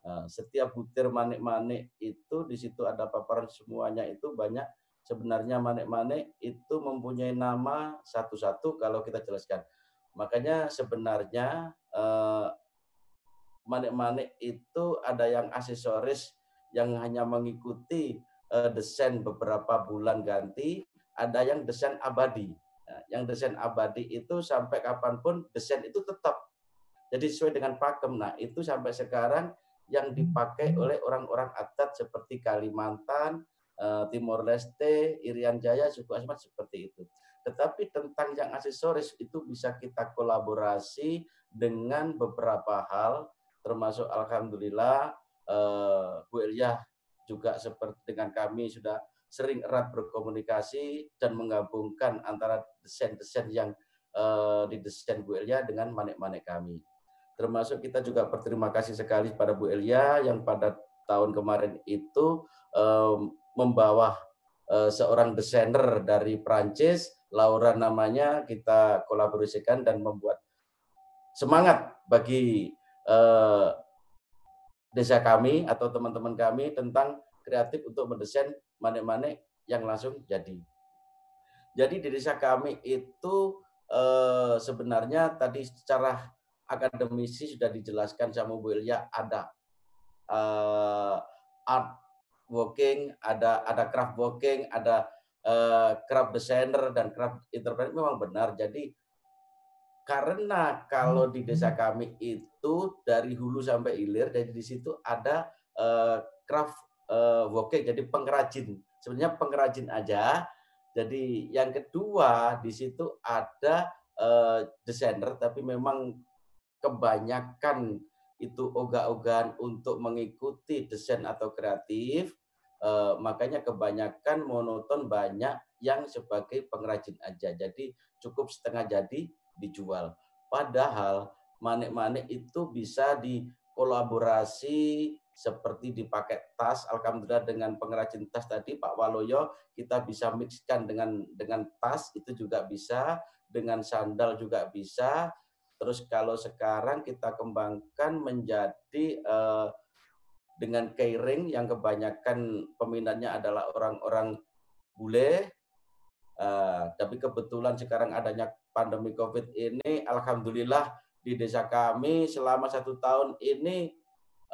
Uh, setiap butir manik-manik itu di situ ada paparan semuanya itu banyak sebenarnya manik-manik itu mempunyai nama satu-satu kalau kita jelaskan. Makanya sebenarnya manik-manik itu ada yang aksesoris yang hanya mengikuti uh, desain beberapa bulan ganti, ada yang desain abadi. Nah, yang desain abadi itu sampai kapan pun desain itu tetap. Jadi sesuai dengan pakem. Nah itu sampai sekarang yang dipakai oleh orang-orang adat seperti Kalimantan, uh, Timor Leste, Irian Jaya, suku Asmat seperti itu. Tetapi tentang yang aksesoris itu bisa kita kolaborasi dengan beberapa hal termasuk alhamdulillah uh, Bu Elia juga seperti dengan kami sudah sering erat berkomunikasi dan menggabungkan antara desain-desain yang uh, didesain Bu Elia dengan manik-manik kami. Termasuk kita juga berterima kasih sekali pada Bu Elia yang pada tahun kemarin itu um, membawa uh, seorang desainer dari Prancis, Laura namanya, kita kolaborasikan dan membuat semangat bagi eh, desa kami atau teman-teman kami tentang kreatif untuk mendesain manik-manik yang langsung jadi. Jadi di desa kami itu eh, sebenarnya tadi secara akademisi sudah dijelaskan sama Bu Ilya ada uh, art working, ada ada craft working, ada uh, craft designer dan craft entrepreneur memang benar. Jadi karena kalau di desa kami itu dari hulu sampai hilir, jadi di situ ada uh, craft uh, working, jadi pengrajin. Sebenarnya pengrajin aja. Jadi yang kedua di situ ada uh, desainer, tapi memang kebanyakan itu ogah-ogahan untuk mengikuti desain atau kreatif, eh, makanya kebanyakan monoton banyak yang sebagai pengrajin aja. Jadi cukup setengah jadi dijual. Padahal manik-manik itu bisa dikolaborasi seperti dipakai tas. Alhamdulillah dengan pengrajin tas tadi Pak Waloyo kita bisa mixkan dengan dengan tas itu juga bisa, dengan sandal juga bisa, Terus kalau sekarang kita kembangkan menjadi uh, dengan keiring yang kebanyakan peminatnya adalah orang-orang bule. Uh, tapi kebetulan sekarang adanya pandemi COVID ini, alhamdulillah di desa kami selama satu tahun ini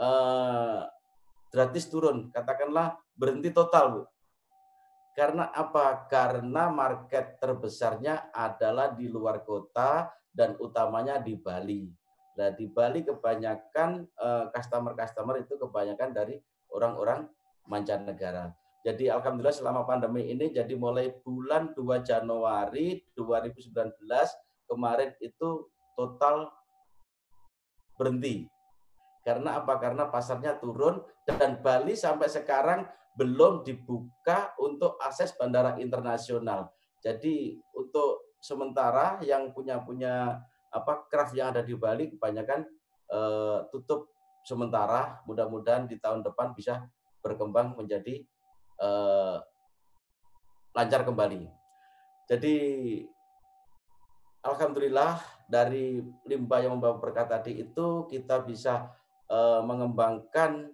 uh, gratis turun, katakanlah berhenti total, Bu. Karena apa? Karena market terbesarnya adalah di luar kota dan utamanya di Bali. Nah, di Bali kebanyakan eh, customer-customer itu kebanyakan dari orang-orang mancanegara. Jadi alhamdulillah selama pandemi ini jadi mulai bulan 2 Januari 2019 kemarin itu total berhenti. Karena apa? Karena pasarnya turun dan Bali sampai sekarang belum dibuka untuk akses bandara internasional. Jadi untuk sementara yang punya punya apa craft yang ada di Bali kebanyakan eh, tutup sementara. Mudah-mudahan di tahun depan bisa berkembang menjadi eh, lancar kembali. Jadi alhamdulillah dari limbah yang membawa berkat tadi itu kita bisa eh, mengembangkan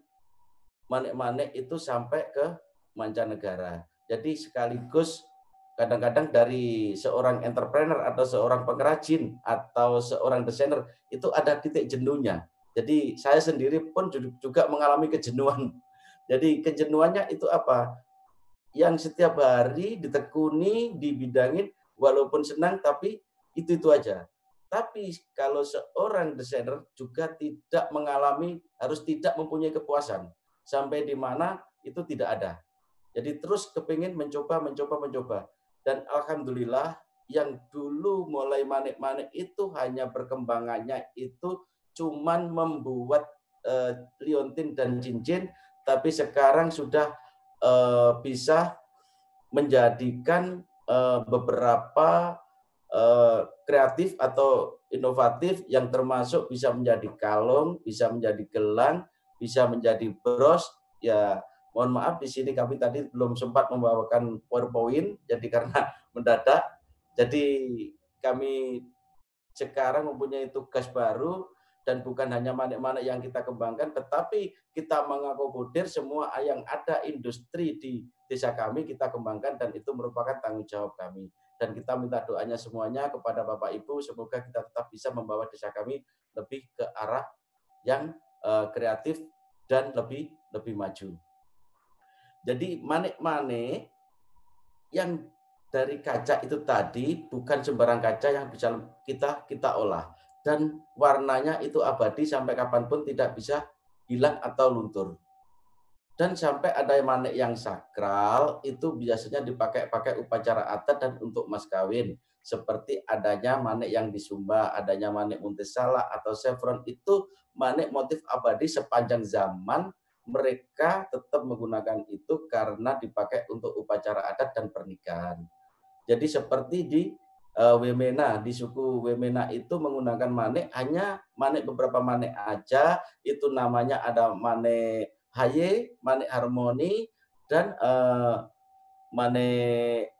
manik-manik itu sampai ke mancanegara. Jadi sekaligus kadang-kadang dari seorang entrepreneur atau seorang pengrajin atau seorang desainer itu ada titik jenuhnya. Jadi saya sendiri pun juga mengalami kejenuhan. Jadi kejenuhannya itu apa? Yang setiap hari ditekuni, dibidangin, walaupun senang tapi itu-itu aja. Tapi kalau seorang desainer juga tidak mengalami, harus tidak mempunyai kepuasan. Sampai di mana itu tidak ada. Jadi terus kepingin mencoba, mencoba, mencoba dan alhamdulillah yang dulu mulai manik-manik itu hanya perkembangannya itu cuman membuat uh, liontin dan cincin, tapi sekarang sudah uh, bisa menjadikan uh, beberapa uh, kreatif atau inovatif yang termasuk bisa menjadi kalung, bisa menjadi gelang, bisa menjadi bros, ya Mohon maaf di sini kami tadi belum sempat membawakan PowerPoint, jadi karena mendadak. Jadi kami sekarang mempunyai tugas baru dan bukan hanya manik-manik yang kita kembangkan, tetapi kita mengakomodir semua yang ada industri di desa kami kita kembangkan dan itu merupakan tanggung jawab kami. Dan kita minta doanya semuanya kepada Bapak Ibu, semoga kita tetap bisa membawa desa kami lebih ke arah yang uh, kreatif dan lebih lebih maju. Jadi manik-manik yang dari kaca itu tadi bukan sembarang kaca yang bisa kita kita olah dan warnanya itu abadi sampai kapan pun tidak bisa hilang atau luntur. Dan sampai ada manik yang sakral itu biasanya dipakai-pakai upacara adat dan untuk mas kawin. Seperti adanya manik yang di Sumba, adanya manik Muntisala atau Chevron itu manik motif abadi sepanjang zaman mereka tetap menggunakan itu karena dipakai untuk upacara adat dan pernikahan. Jadi seperti di uh, Wemena, di suku Wemena itu menggunakan manik hanya manik beberapa manik aja, itu namanya ada manik haye, manik harmoni dan uh, manik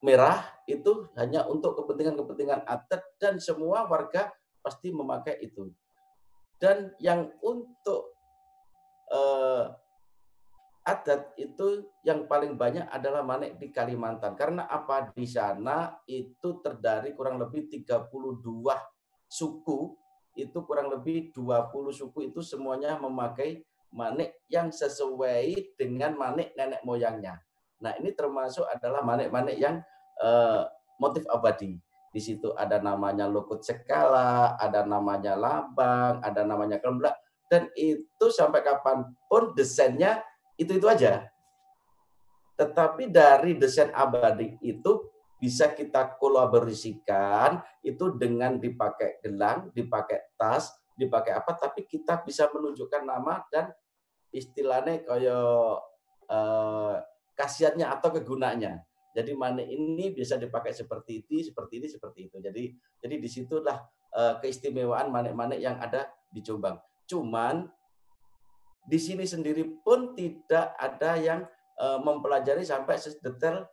merah itu hanya untuk kepentingan-kepentingan adat dan semua warga pasti memakai itu. Dan yang untuk eh, adat itu yang paling banyak adalah manek di Kalimantan. Karena apa? Di sana itu terdari kurang lebih 32 suku itu kurang lebih 20 suku itu semuanya memakai manik yang sesuai dengan manik nenek moyangnya. Nah, ini termasuk adalah manik-manik yang uh, motif abadi. Di situ ada namanya lukut sekala, ada namanya labang, ada namanya kemblak, dan itu sampai kapan pun desainnya itu-itu aja. Tetapi dari desain abadi itu bisa kita kolaborasikan itu dengan dipakai gelang, dipakai tas, dipakai apa, tapi kita bisa menunjukkan nama dan istilahnya kayak eh, khasiatnya atau kegunaannya. Jadi mana ini bisa dipakai seperti itu, seperti ini, seperti itu. Jadi jadi di situlah eh, keistimewaan manik-manik yang ada di Jombang. Cuman di sini sendiri pun tidak ada yang eh, mempelajari sampai sedetail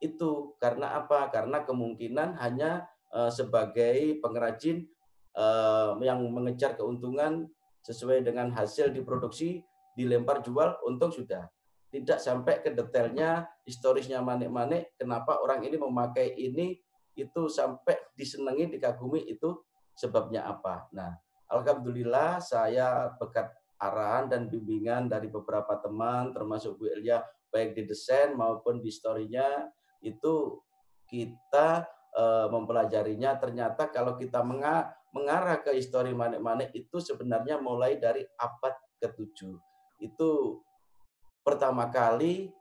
itu. Karena apa? Karena kemungkinan hanya eh, sebagai pengrajin eh, yang mengejar keuntungan sesuai dengan hasil diproduksi, dilempar jual, untung sudah. Tidak sampai ke detailnya, historisnya manik-manik, kenapa orang ini memakai ini, itu sampai disenangi, dikagumi, itu sebabnya apa. Nah, Alhamdulillah saya berkat arahan dan bimbingan dari beberapa teman, termasuk Bu Elia, baik di desain maupun di story-nya, itu kita uh, mempelajarinya ternyata kalau kita mengarah ke histori manik-manik itu sebenarnya mulai dari abad ke-7. Itu pertama kali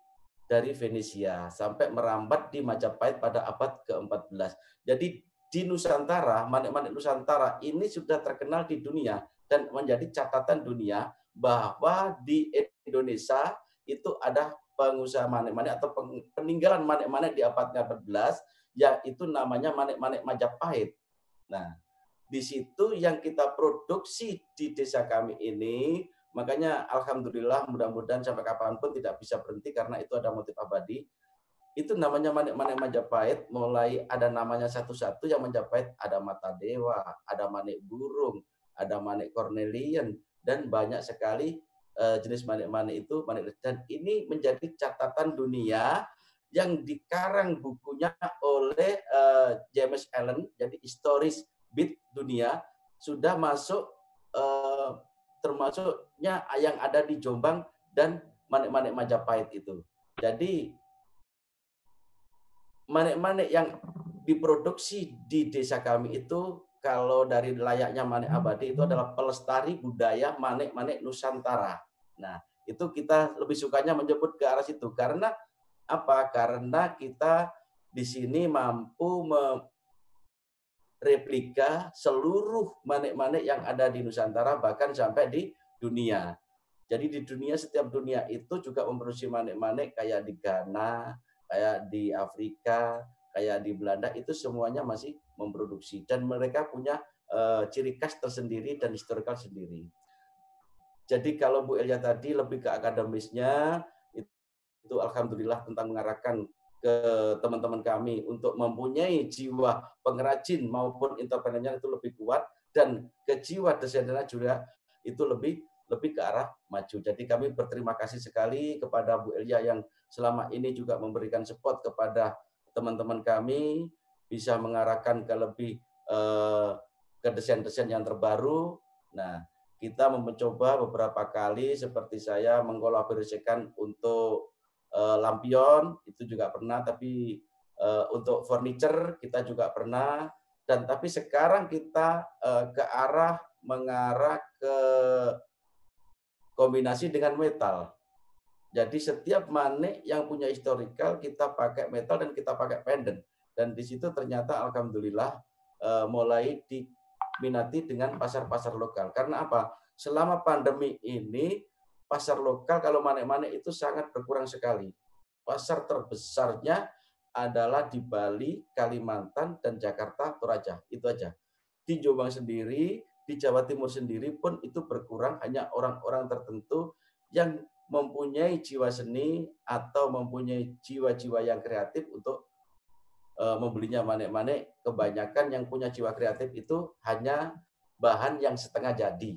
dari Venesia sampai merambat di Majapahit pada abad ke-14. Jadi di Nusantara, manik-manik Nusantara ini sudah terkenal di dunia dan menjadi catatan dunia bahwa di Indonesia itu ada pengusaha manik-manik atau peninggalan manik-manik di abad ke-14 yaitu namanya manik-manik Majapahit. Nah, di situ yang kita produksi di desa kami ini, makanya alhamdulillah mudah-mudahan sampai kapan pun tidak bisa berhenti karena itu ada motif abadi. Itu namanya manik-manik Majapahit, mulai ada namanya satu-satu yang Majapahit, ada mata dewa, ada manik burung, ada manik Cornelian, dan banyak sekali uh, jenis manik-manik itu manik dan ini menjadi catatan dunia yang dikarang bukunya oleh uh, James Allen. Jadi historis bit dunia sudah masuk uh, termasuknya yang ada di Jombang dan manik-manik Majapahit itu. Jadi manik-manik yang diproduksi di desa kami itu kalau dari layaknya manik abadi itu adalah pelestari budaya manik-manik Nusantara. Nah, itu kita lebih sukanya menyebut ke arah situ karena apa? Karena kita di sini mampu mereplika seluruh manik-manik yang ada di Nusantara bahkan sampai di dunia. Jadi di dunia setiap dunia itu juga memproduksi manik-manik kayak di Ghana, kayak di Afrika, kayak di Belanda itu semuanya masih memproduksi dan mereka punya uh, ciri khas tersendiri dan historikal sendiri. Jadi kalau Bu Elia tadi lebih ke akademisnya, itu alhamdulillah tentang mengarahkan ke teman-teman kami untuk mempunyai jiwa pengrajin maupun entrepreneurnya itu lebih kuat dan ke jiwa desainernya juga itu lebih lebih ke arah maju. Jadi kami berterima kasih sekali kepada Bu Elia yang selama ini juga memberikan support kepada teman-teman kami bisa mengarahkan ke lebih eh, ke desain-desain yang terbaru. Nah, kita mencoba beberapa kali seperti saya mengkolaborasikan untuk uh, lampion itu juga pernah tapi uh, untuk furniture kita juga pernah dan tapi sekarang kita ke arah mengarah ke kombinasi dengan metal. Jadi setiap manik yang punya historical kita pakai metal dan kita pakai pendant dan di situ ternyata alhamdulillah uh, mulai di minati dengan pasar-pasar lokal. Karena apa? Selama pandemi ini, pasar lokal kalau manek-manek itu sangat berkurang sekali. Pasar terbesarnya adalah di Bali, Kalimantan, dan Jakarta, Toraja. Itu aja. Di Jombang sendiri, di Jawa Timur sendiri pun itu berkurang hanya orang-orang tertentu yang mempunyai jiwa seni atau mempunyai jiwa-jiwa yang kreatif untuk uh, membelinya manek-manek, kebanyakan yang punya jiwa kreatif itu hanya bahan yang setengah jadi.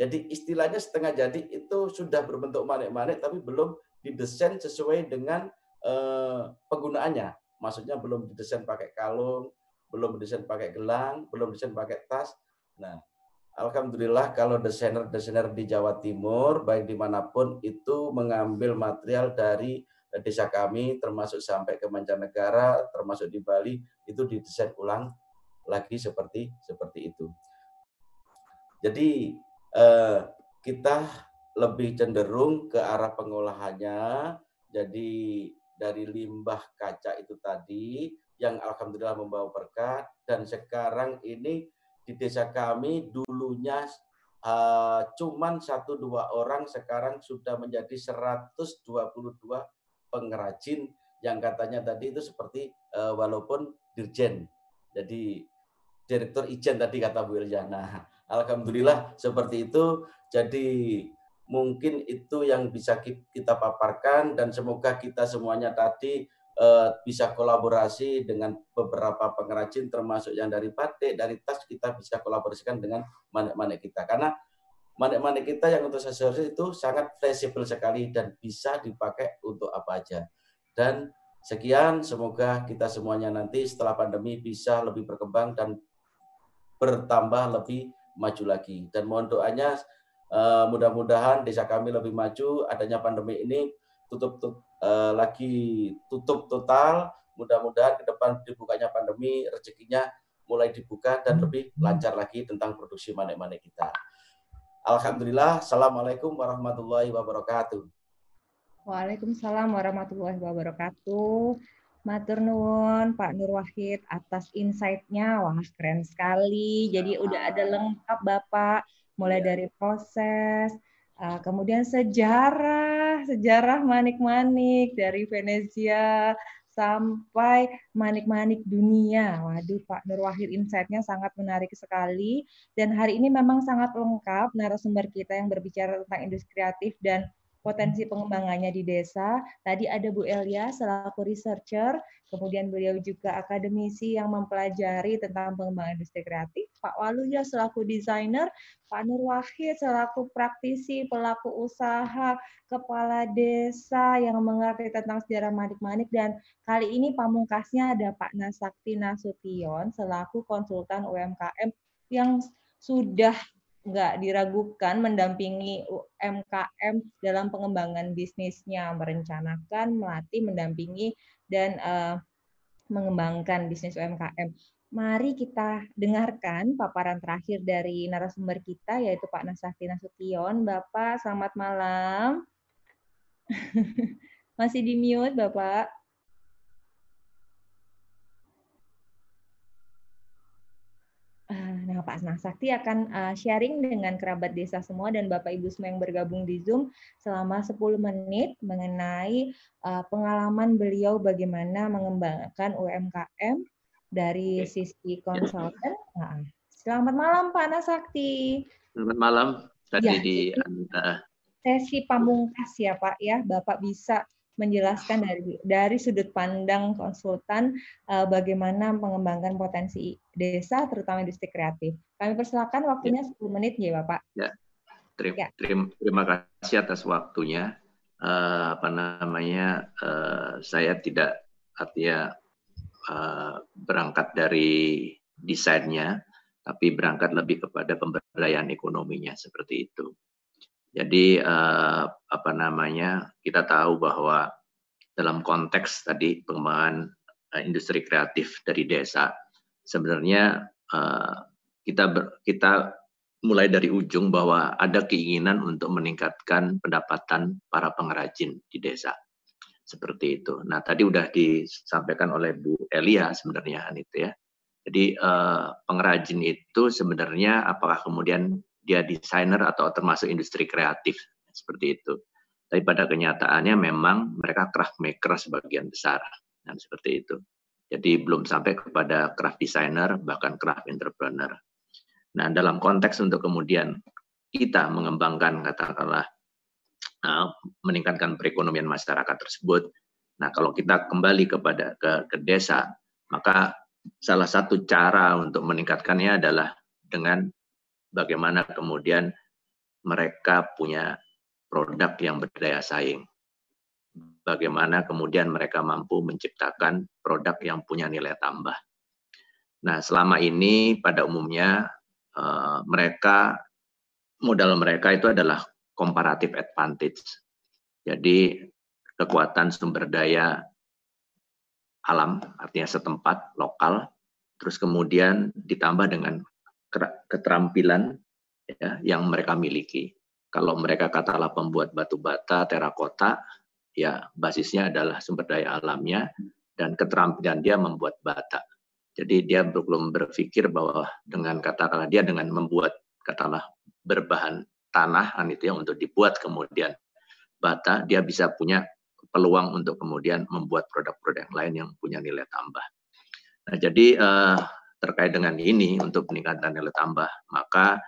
Jadi istilahnya setengah jadi itu sudah berbentuk manek-manek tapi belum didesain sesuai dengan uh, penggunaannya. Maksudnya belum didesain pakai kalung, belum didesain pakai gelang, belum didesain pakai tas. Nah, Alhamdulillah kalau desainer-desainer di Jawa Timur, baik di mana pun, itu mengambil material dari desa kami, termasuk sampai ke mancanegara, termasuk di Bali, itu didesain ulang lagi seperti seperti itu. Jadi eh, kita lebih cenderung ke arah pengolahannya. Jadi dari limbah kaca itu tadi yang alhamdulillah membawa berkah dan sekarang ini di desa kami dulunya uh, cuman satu dua orang sekarang sudah menjadi 122 pengrajin yang katanya tadi itu seperti uh, walaupun dirjen. Jadi direktur ijen tadi kata Bu Ilyana alhamdulillah seperti itu. Jadi mungkin itu yang bisa kita paparkan dan semoga kita semuanya tadi uh, bisa kolaborasi dengan beberapa pengrajin termasuk yang dari batik, dari tas kita bisa kolaborasikan dengan manik-manik kita karena manik-manik kita yang untuk aksesoris itu sangat fleksibel sekali dan bisa dipakai untuk apa aja. Dan sekian semoga kita semuanya nanti setelah pandemi bisa lebih berkembang dan bertambah lebih maju lagi. Dan mohon doanya uh, mudah-mudahan desa kami lebih maju adanya pandemi ini tutup, tutup uh, lagi tutup total. Mudah-mudahan ke depan dibukanya pandemi, rezekinya mulai dibuka dan lebih lancar lagi tentang produksi manik-manik kita. Alhamdulillah. Assalamualaikum warahmatullahi wabarakatuh. Waalaikumsalam warahmatullahi wabarakatuh. Matur nuwun Pak Nur Wahid atas insight-nya. Wah, keren sekali. Jadi udah ada lengkap Bapak mulai ya. dari proses, Uh, kemudian sejarah, sejarah manik-manik dari Venesia sampai manik-manik dunia. Waduh, Pak Nur Wahid insight-nya sangat menarik sekali. Dan hari ini memang sangat lengkap narasumber kita yang berbicara tentang industri kreatif dan potensi pengembangannya di desa. Tadi ada Bu Elia selaku researcher, kemudian beliau juga akademisi yang mempelajari tentang pengembangan industri kreatif. Pak Waluya selaku desainer, Pak Nur Wahid selaku praktisi, pelaku usaha, kepala desa yang mengerti tentang sejarah manik-manik, dan kali ini pamungkasnya ada Pak Nasakti Nasution selaku konsultan UMKM yang sudah nggak diragukan mendampingi UMKM dalam pengembangan bisnisnya, merencanakan, melatih, mendampingi, dan uh, mengembangkan bisnis UMKM. Mari kita dengarkan paparan terakhir dari narasumber kita, yaitu Pak Nasakti Nasution. Bapak, selamat malam. Masih di mute, Bapak. Nah, Pak Nasakti akan uh, sharing dengan kerabat desa semua dan Bapak Ibu semua yang bergabung di Zoom selama 10 menit mengenai uh, pengalaman beliau bagaimana mengembangkan UMKM dari sisi konsultan. Nah, selamat malam Pak Nasakti. Selamat malam. Tadi ya, di sesi pamungkas ya Pak ya, Bapak bisa menjelaskan dari dari sudut pandang konsultan uh, bagaimana mengembangkan potensi desa terutama industri kreatif. Kami persilakan waktunya ya. 10 menit ya Bapak. Ya. Terima, ya. terima, terima kasih atas waktunya. Uh, apa namanya? Uh, saya tidak artinya uh, berangkat dari desainnya, tapi berangkat lebih kepada pemberdayaan ekonominya seperti itu. Jadi uh, apa namanya kita tahu bahwa dalam konteks tadi pengembangan uh, industri kreatif dari desa sebenarnya uh, kita ber, kita mulai dari ujung bahwa ada keinginan untuk meningkatkan pendapatan para pengrajin di desa seperti itu. Nah tadi sudah disampaikan oleh Bu Elia sebenarnya itu ya. Jadi uh, pengrajin itu sebenarnya apakah kemudian dia desainer atau termasuk industri kreatif seperti itu. Tapi pada kenyataannya memang mereka craft maker sebagian besar dan seperti itu. Jadi belum sampai kepada craft designer bahkan craft entrepreneur. Nah dalam konteks untuk kemudian kita mengembangkan katakanlah uh, meningkatkan perekonomian masyarakat tersebut. Nah kalau kita kembali kepada ke, ke desa maka salah satu cara untuk meningkatkannya adalah dengan bagaimana kemudian mereka punya produk yang berdaya saing. Bagaimana kemudian mereka mampu menciptakan produk yang punya nilai tambah. Nah, selama ini pada umumnya uh, mereka modal mereka itu adalah comparative advantage. Jadi kekuatan sumber daya alam, artinya setempat, lokal, terus kemudian ditambah dengan keterampilan ya, yang mereka miliki. Kalau mereka katalah pembuat batu bata, terakota, ya basisnya adalah sumber daya alamnya dan keterampilan dia membuat bata. Jadi dia belum berpikir bahwa dengan katakanlah dia dengan membuat katakanlah berbahan tanah itu ya untuk dibuat kemudian bata dia bisa punya peluang untuk kemudian membuat produk-produk yang lain yang punya nilai tambah. Nah, jadi uh, terkait dengan ini untuk peningkatan nilai tambah maka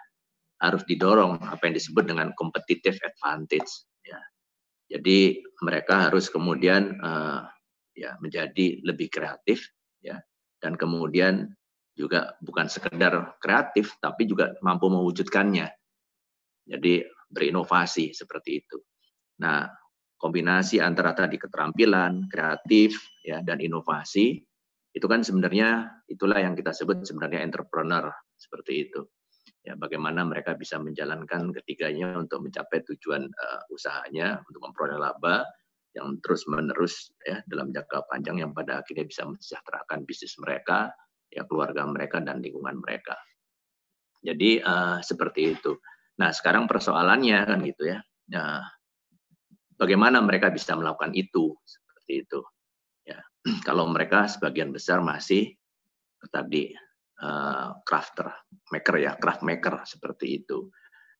harus didorong apa yang disebut dengan competitive advantage ya. Jadi mereka harus kemudian uh, ya menjadi lebih kreatif ya dan kemudian juga bukan sekedar kreatif tapi juga mampu mewujudkannya. Jadi berinovasi seperti itu. Nah, kombinasi antara tadi keterampilan, kreatif ya dan inovasi itu kan sebenarnya itulah yang kita sebut sebenarnya entrepreneur seperti itu. Ya, bagaimana mereka bisa menjalankan ketiganya untuk mencapai tujuan uh, usahanya untuk memperoleh laba yang terus menerus ya dalam jangka panjang yang pada akhirnya bisa mensejahterakan bisnis mereka, ya keluarga mereka dan lingkungan mereka. Jadi uh, seperti itu. Nah sekarang persoalannya kan gitu ya, nah, bagaimana mereka bisa melakukan itu seperti itu. Kalau mereka sebagian besar masih tadi uh, crafter maker ya craft maker seperti itu.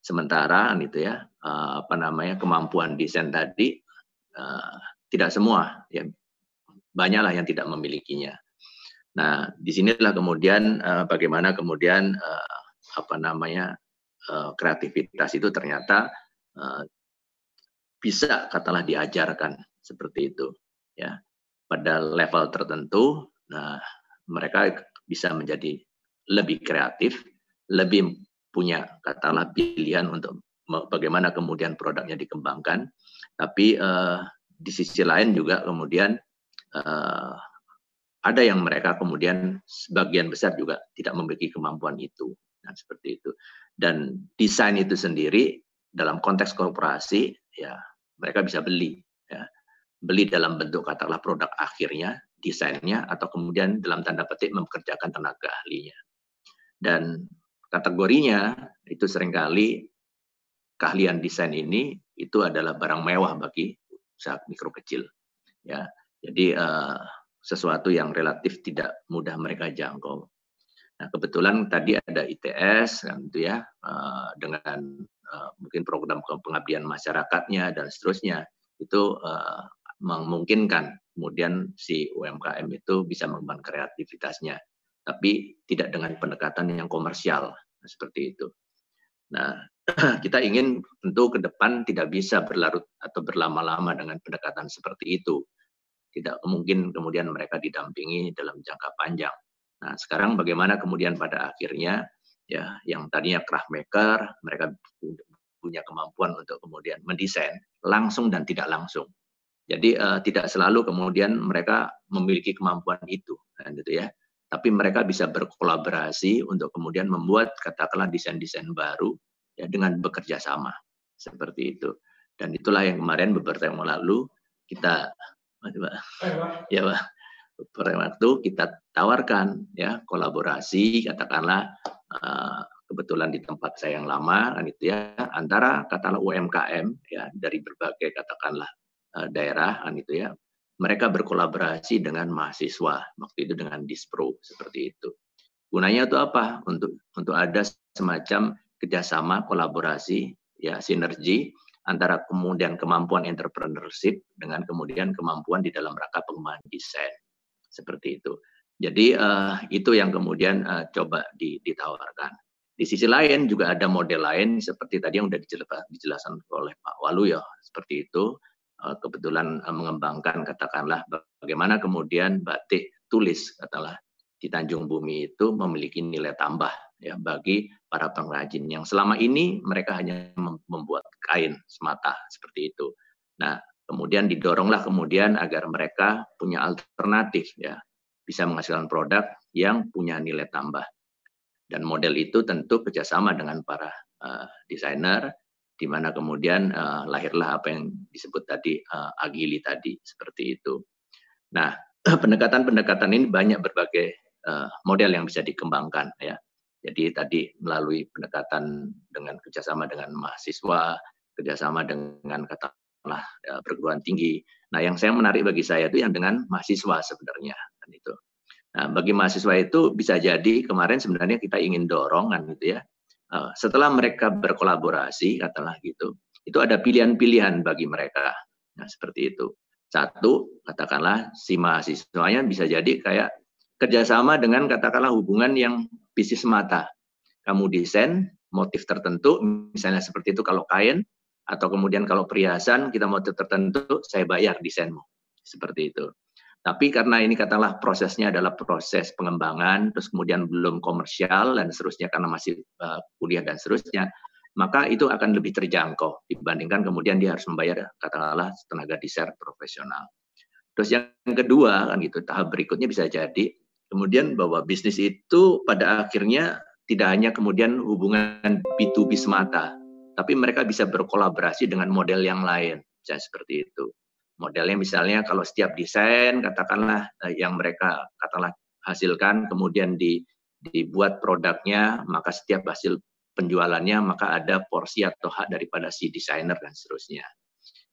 Sementara itu ya uh, apa namanya kemampuan desain tadi uh, tidak semua ya banyaklah yang tidak memilikinya. Nah, di sinilah kemudian uh, bagaimana kemudian uh, apa namanya uh, kreativitas itu ternyata uh, bisa katalah diajarkan seperti itu, ya pada level tertentu. Nah, mereka bisa menjadi lebih kreatif, lebih punya katalah pilihan untuk bagaimana kemudian produknya dikembangkan tapi uh, di sisi lain juga kemudian uh, ada yang mereka kemudian sebagian besar juga tidak memiliki kemampuan itu. Nah, seperti itu. Dan desain itu sendiri dalam konteks korporasi ya mereka bisa beli ya. Beli dalam bentuk katakanlah produk akhirnya, desainnya atau kemudian dalam tanda petik mempekerjakan tenaga ahlinya. Dan kategorinya itu sering kali keahlian desain ini itu adalah barang mewah bagi usaha mikro kecil. Ya, jadi uh, sesuatu yang relatif tidak mudah mereka jangkau. Nah, kebetulan tadi ada ITS kan itu ya uh, dengan uh, mungkin program pengabdian masyarakatnya dan seterusnya itu uh, memungkinkan kemudian si UMKM itu bisa mengembangkan kreativitasnya, tapi tidak dengan pendekatan yang komersial seperti itu. Nah, kita ingin tentu ke depan tidak bisa berlarut atau berlama-lama dengan pendekatan seperti itu. Tidak mungkin kemudian mereka didampingi dalam jangka panjang. Nah, sekarang bagaimana kemudian pada akhirnya ya yang tadinya craft maker, mereka punya kemampuan untuk kemudian mendesain langsung dan tidak langsung. Jadi uh, tidak selalu kemudian mereka memiliki kemampuan itu, kan, gitu ya. Tapi mereka bisa berkolaborasi untuk kemudian membuat katakanlah desain-desain baru ya dengan bekerja sama seperti itu. Dan itulah yang kemarin beberapa yang lalu kita ya Pak, beberapa waktu kita tawarkan ya kolaborasi katakanlah uh, kebetulan di tempat saya yang lama kan itu ya antara katakanlah UMKM ya dari berbagai katakanlah daerah kan itu ya mereka berkolaborasi dengan mahasiswa waktu itu dengan dispro seperti itu gunanya itu apa untuk untuk ada semacam kerjasama, kolaborasi, ya sinergi antara kemudian kemampuan entrepreneurship dengan kemudian kemampuan di dalam rangka pengembangan desain seperti itu. Jadi uh, itu yang kemudian uh, coba ditawarkan. Di sisi lain juga ada model lain seperti tadi yang sudah dijelaskan oleh Pak Walu ya seperti itu. Uh, kebetulan uh, mengembangkan katakanlah bagaimana kemudian batik tulis katakanlah di Tanjung Bumi itu memiliki nilai tambah ya bagi para pengrajin yang selama ini mereka hanya membuat kain semata seperti itu. Nah, kemudian didoronglah kemudian agar mereka punya alternatif ya, bisa menghasilkan produk yang punya nilai tambah. Dan model itu tentu kerjasama dengan para uh, desainer, di mana kemudian uh, lahirlah apa yang disebut tadi uh, agili tadi seperti itu. Nah, pendekatan-pendekatan ini banyak berbagai uh, model yang bisa dikembangkan ya. Jadi tadi melalui pendekatan dengan kerjasama dengan mahasiswa, kerjasama dengan katakanlah perguruan tinggi. Nah, yang saya menarik bagi saya itu yang dengan mahasiswa sebenarnya kan itu. Nah, bagi mahasiswa itu bisa jadi kemarin sebenarnya kita ingin dorong kan gitu ya. Uh, setelah mereka berkolaborasi katakanlah gitu, itu ada pilihan-pilihan bagi mereka. Nah, seperti itu. Satu, katakanlah si mahasiswanya bisa jadi kayak kerjasama dengan katakanlah hubungan yang bisnis semata. Kamu desain motif tertentu, misalnya seperti itu kalau kain, atau kemudian kalau perhiasan kita motif tertentu, saya bayar desainmu. Seperti itu. Tapi karena ini katakanlah prosesnya adalah proses pengembangan, terus kemudian belum komersial dan seterusnya karena masih uh, kuliah dan seterusnya, maka itu akan lebih terjangkau dibandingkan kemudian dia harus membayar katakanlah tenaga desain profesional. Terus yang kedua kan gitu tahap berikutnya bisa jadi Kemudian bahwa bisnis itu pada akhirnya tidak hanya kemudian hubungan B2B semata, tapi mereka bisa berkolaborasi dengan model yang lain, misalnya seperti itu. Modelnya misalnya kalau setiap desain katakanlah eh, yang mereka katakanlah hasilkan kemudian di, dibuat produknya, maka setiap hasil penjualannya maka ada porsi atau hak daripada si desainer dan seterusnya.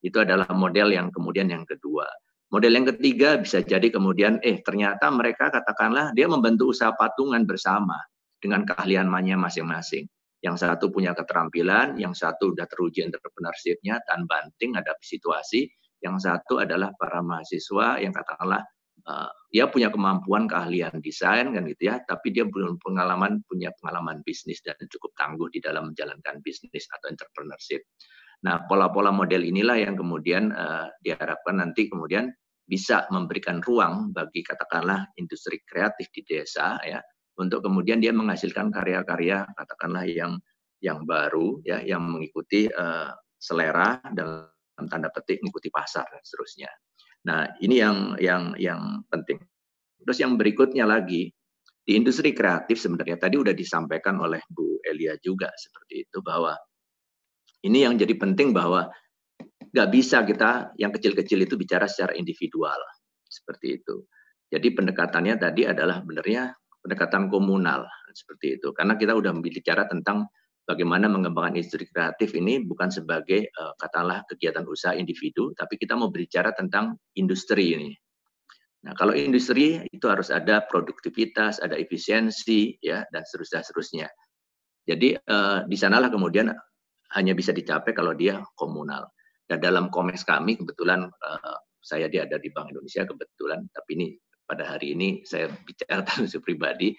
Itu adalah model yang kemudian yang kedua. Model yang ketiga bisa jadi kemudian, eh ternyata mereka katakanlah dia membantu usaha patungan bersama dengan keahliannya masing-masing. Yang satu punya keterampilan, yang satu sudah teruji entrepreneurship-nya, tan banting ada situasi. Yang satu adalah para mahasiswa yang katakanlah uh, dia punya kemampuan keahlian desain kan gitu ya, tapi dia belum pengalaman punya pengalaman bisnis dan cukup tangguh di dalam menjalankan bisnis atau entrepreneurship. Nah, pola-pola model inilah yang kemudian uh, diharapkan nanti kemudian bisa memberikan ruang bagi katakanlah industri kreatif di desa ya untuk kemudian dia menghasilkan karya-karya katakanlah yang yang baru ya yang mengikuti uh, selera dalam tanda petik mengikuti pasar dan seterusnya. Nah, ini yang yang yang penting. Terus yang berikutnya lagi di industri kreatif sebenarnya tadi sudah disampaikan oleh Bu Elia juga seperti itu bahwa ini yang jadi penting bahwa nggak bisa kita yang kecil-kecil itu bicara secara individual seperti itu. Jadi pendekatannya tadi adalah benarnya pendekatan komunal seperti itu. Karena kita udah bicara tentang bagaimana mengembangkan industri kreatif ini bukan sebagai uh, katakanlah kegiatan usaha individu, tapi kita mau bicara tentang industri ini. Nah, kalau industri itu harus ada produktivitas, ada efisiensi, ya, dan seterusnya, seterusnya. Jadi uh, di sanalah kemudian hanya bisa dicapai kalau dia komunal. Dan dalam komes kami kebetulan uh, saya dia ada di Bank Indonesia kebetulan, tapi ini pada hari ini saya bicara tentang pribadi,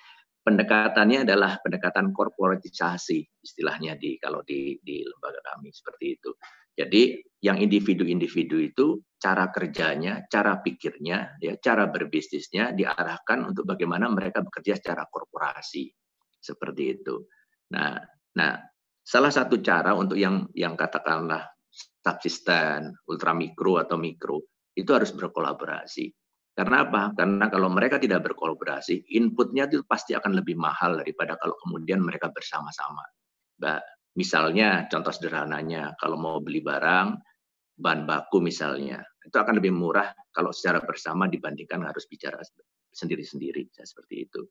pendekatannya adalah pendekatan korporatisasi istilahnya di kalau di di lembaga kami seperti itu. Jadi yang individu-individu itu cara kerjanya, cara pikirnya, ya cara berbisnisnya diarahkan untuk bagaimana mereka bekerja secara korporasi seperti itu. Nah, nah salah satu cara untuk yang yang katakanlah subsisten, ultramikro atau mikro itu harus berkolaborasi. Karena apa? Karena kalau mereka tidak berkolaborasi, inputnya itu pasti akan lebih mahal daripada kalau kemudian mereka bersama-sama. Misalnya, contoh sederhananya, kalau mau beli barang, bahan baku misalnya, itu akan lebih murah kalau secara bersama dibandingkan harus bicara sendiri-sendiri, seperti itu.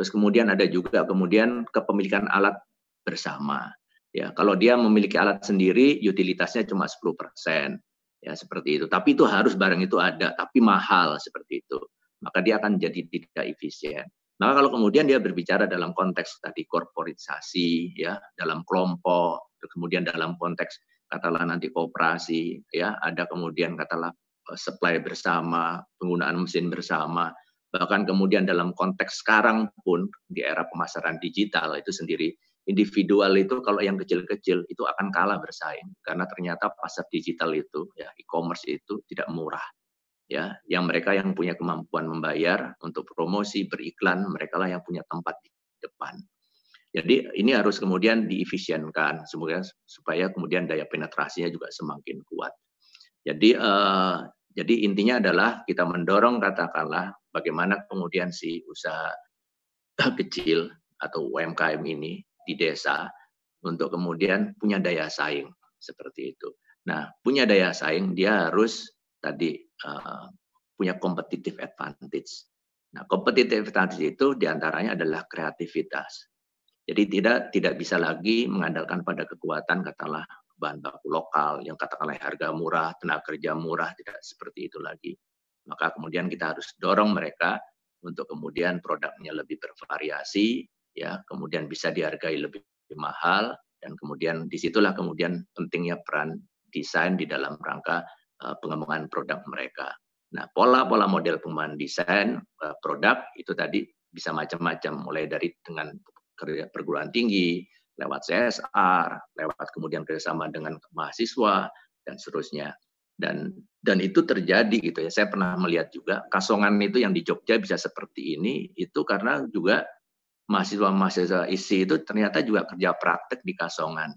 Terus kemudian ada juga kemudian kepemilikan alat bersama. Ya, kalau dia memiliki alat sendiri, utilitasnya cuma 10%. Ya, seperti itu. Tapi itu harus barang itu ada, tapi mahal seperti itu. Maka dia akan jadi tidak efisien. Maka kalau kemudian dia berbicara dalam konteks tadi korporatisasi, ya, dalam kelompok, kemudian dalam konteks katalah nanti kooperasi, ya, ada kemudian katalah eh, supply bersama, penggunaan mesin bersama, bahkan kemudian dalam konteks sekarang pun di era pemasaran digital itu sendiri individual itu kalau yang kecil-kecil itu akan kalah bersaing. Karena ternyata pasar digital itu ya e-commerce itu tidak murah ya. Yang mereka yang punya kemampuan membayar untuk promosi beriklan mereka lah yang punya tempat di depan. Jadi ini harus kemudian diefisienkan semoga supaya kemudian daya penetrasinya juga semakin kuat. Jadi eh, jadi intinya adalah kita mendorong katakanlah bagaimana kemudian si usaha kecil atau UMKM ini di desa untuk kemudian punya daya saing seperti itu. Nah, punya daya saing dia harus tadi uh, punya competitive advantage. Nah, competitive advantage itu di antaranya adalah kreativitas. Jadi tidak tidak bisa lagi mengandalkan pada kekuatan katalah bahan baku lokal yang katakanlah harga murah, tenaga kerja murah, tidak seperti itu lagi. Maka kemudian kita harus dorong mereka untuk kemudian produknya lebih bervariasi, ya, kemudian bisa dihargai lebih mahal, dan kemudian di situlah kemudian pentingnya peran desain di dalam rangka uh, pengembangan produk mereka. Nah, pola-pola model pengembangan desain uh, produk itu tadi bisa macam-macam, mulai dari dengan perguruan tinggi, lewat CSR, lewat kemudian kerjasama dengan mahasiswa dan seterusnya. Dan dan itu terjadi gitu ya. Saya pernah melihat juga kasongan itu yang di Jogja bisa seperti ini itu karena juga mahasiswa-mahasiswa isi itu ternyata juga kerja praktek di kasongan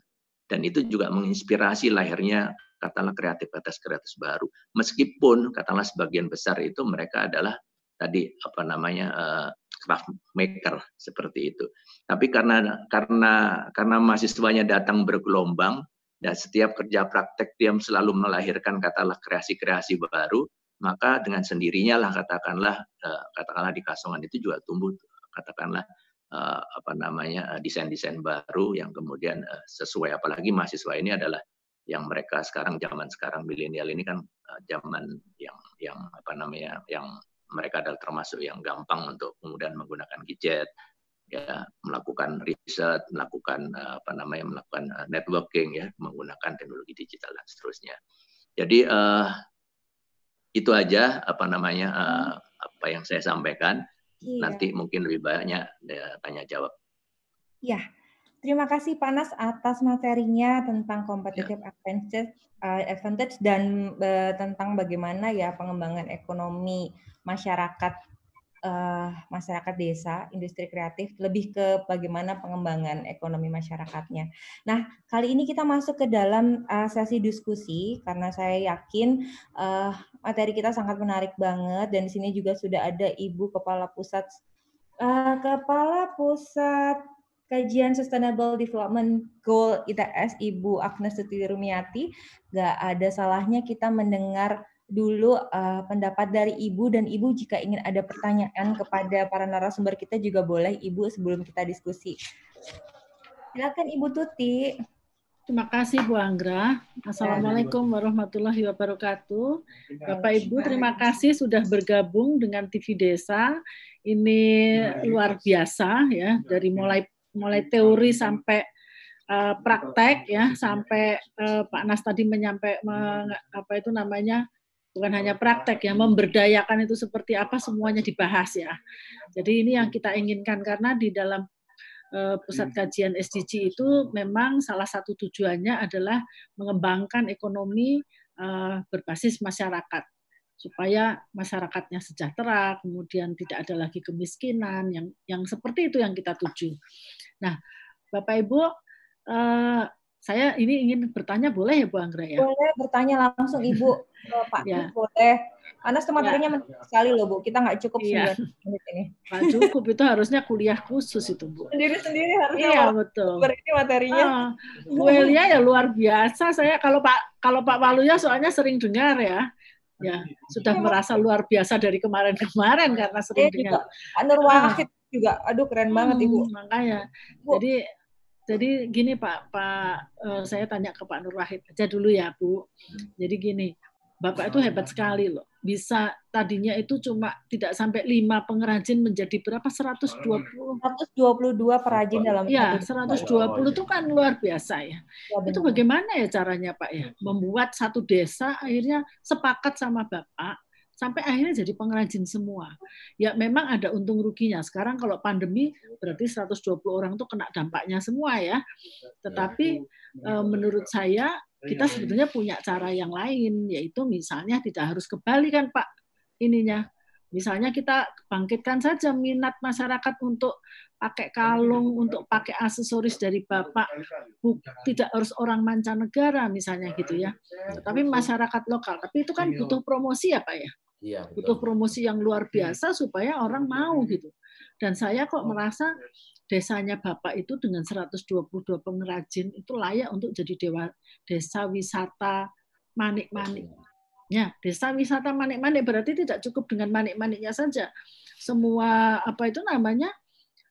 dan itu juga menginspirasi lahirnya katakanlah kreativitas-kreativitas baru. Meskipun katakanlah sebagian besar itu mereka adalah tadi apa namanya uh, craft maker seperti itu. Tapi karena karena karena mahasiswanya datang bergelombang dan setiap kerja praktek dia selalu melahirkan katakanlah kreasi-kreasi baru, maka dengan sendirinya lah katakanlah uh, katakanlah di kasongan itu juga tumbuh katakanlah apa namanya uh, desain-desain baru yang kemudian uh, sesuai. Apalagi mahasiswa ini adalah yang mereka sekarang zaman sekarang milenial ini kan zaman yang yang apa namanya yang mereka adalah termasuk yang gampang untuk kemudian menggunakan gadget ya melakukan riset melakukan apa namanya melakukan networking ya menggunakan teknologi digital dan seterusnya. Jadi uh, itu aja apa namanya uh, apa yang saya sampaikan Iya. Nanti mungkin lebih banyak ya, tanya jawab. Ya, terima kasih Pak Nas atas materinya tentang competitive ya. advantage, uh, advantage dan uh, tentang bagaimana ya pengembangan ekonomi masyarakat uh, masyarakat desa, industri kreatif, lebih ke bagaimana pengembangan ekonomi masyarakatnya. Nah, kali ini kita masuk ke dalam uh, sesi diskusi karena saya yakin uh, materi kita sangat menarik banget dan di sini juga sudah ada Ibu Kepala Pusat uh, Kepala Pusat Kajian Sustainable Development Goal ITS Ibu Agnes Suti Rumiati. Gak ada salahnya kita mendengar dulu uh, pendapat dari Ibu dan Ibu jika ingin ada pertanyaan kepada para narasumber kita juga boleh Ibu sebelum kita diskusi. Silakan Ibu Tuti. Terima kasih Bu Anggra. Assalamualaikum warahmatullahi wabarakatuh. Bapak Ibu terima kasih sudah bergabung dengan TV Desa. Ini luar biasa ya dari mulai mulai teori sampai uh, praktek ya sampai uh, Pak Nas tadi menyampaikan apa itu namanya bukan hanya praktek ya, memberdayakan itu seperti apa semuanya dibahas ya. Jadi ini yang kita inginkan karena di dalam uh, pusat kajian SDG itu memang salah satu tujuannya adalah mengembangkan ekonomi uh, berbasis masyarakat supaya masyarakatnya sejahtera, kemudian tidak ada lagi kemiskinan yang yang seperti itu yang kita tuju. Nah, Bapak Ibu uh, saya ini ingin bertanya boleh ya Bu Anggra ya? Boleh bertanya langsung Ibu Pak ya. boleh. Karena materinya ya. menarik sekali loh Bu. Kita nggak cukup iya. menit ini. Nggak cukup itu harusnya kuliah khusus itu Bu. Sendiri-sendiri harusnya. Iya betul. Ini materinya. Ah, Bu Elia ya luar biasa. Saya kalau Pak kalau Pak Waluya soalnya sering dengar ya ya sudah ya, merasa luar biasa dari kemarin-kemarin karena sering ya, dengar. Anur Wahid ah. juga, aduh keren hmm, banget ibu. Makanya, Bu. jadi jadi gini Pak, Pak uh, saya tanya ke Pak Nur Wahid aja dulu ya Bu. Jadi gini, Bapak itu hebat sekali loh. Bisa tadinya itu cuma tidak sampai lima pengrajin menjadi berapa? 120. 122 perajin dalam Ya, 120 itu kan luar biasa ya. ya itu bagaimana ya caranya Pak ya? Membuat satu desa akhirnya sepakat sama Bapak sampai akhirnya jadi pengrajin semua. Ya memang ada untung ruginya. Sekarang kalau pandemi berarti 120 orang itu kena dampaknya semua ya. Tetapi eh, menurut saya kita sebetulnya punya cara yang lain yaitu misalnya tidak harus ke Bali kan Pak ininya Misalnya kita bangkitkan saja minat masyarakat untuk pakai kalung, untuk pakai aksesoris dari Bapak, tidak harus orang mancanegara misalnya gitu ya. Tapi masyarakat lokal. Tapi itu kan butuh promosi ya Pak ya? Iya, butuh promosi yang luar biasa supaya orang mau gitu. Dan saya kok merasa desanya Bapak itu dengan 122 pengrajin itu layak untuk jadi dewa, desa wisata manik-manik. Ya, desa wisata manik-manik berarti tidak cukup dengan manik-maniknya saja. Semua apa itu namanya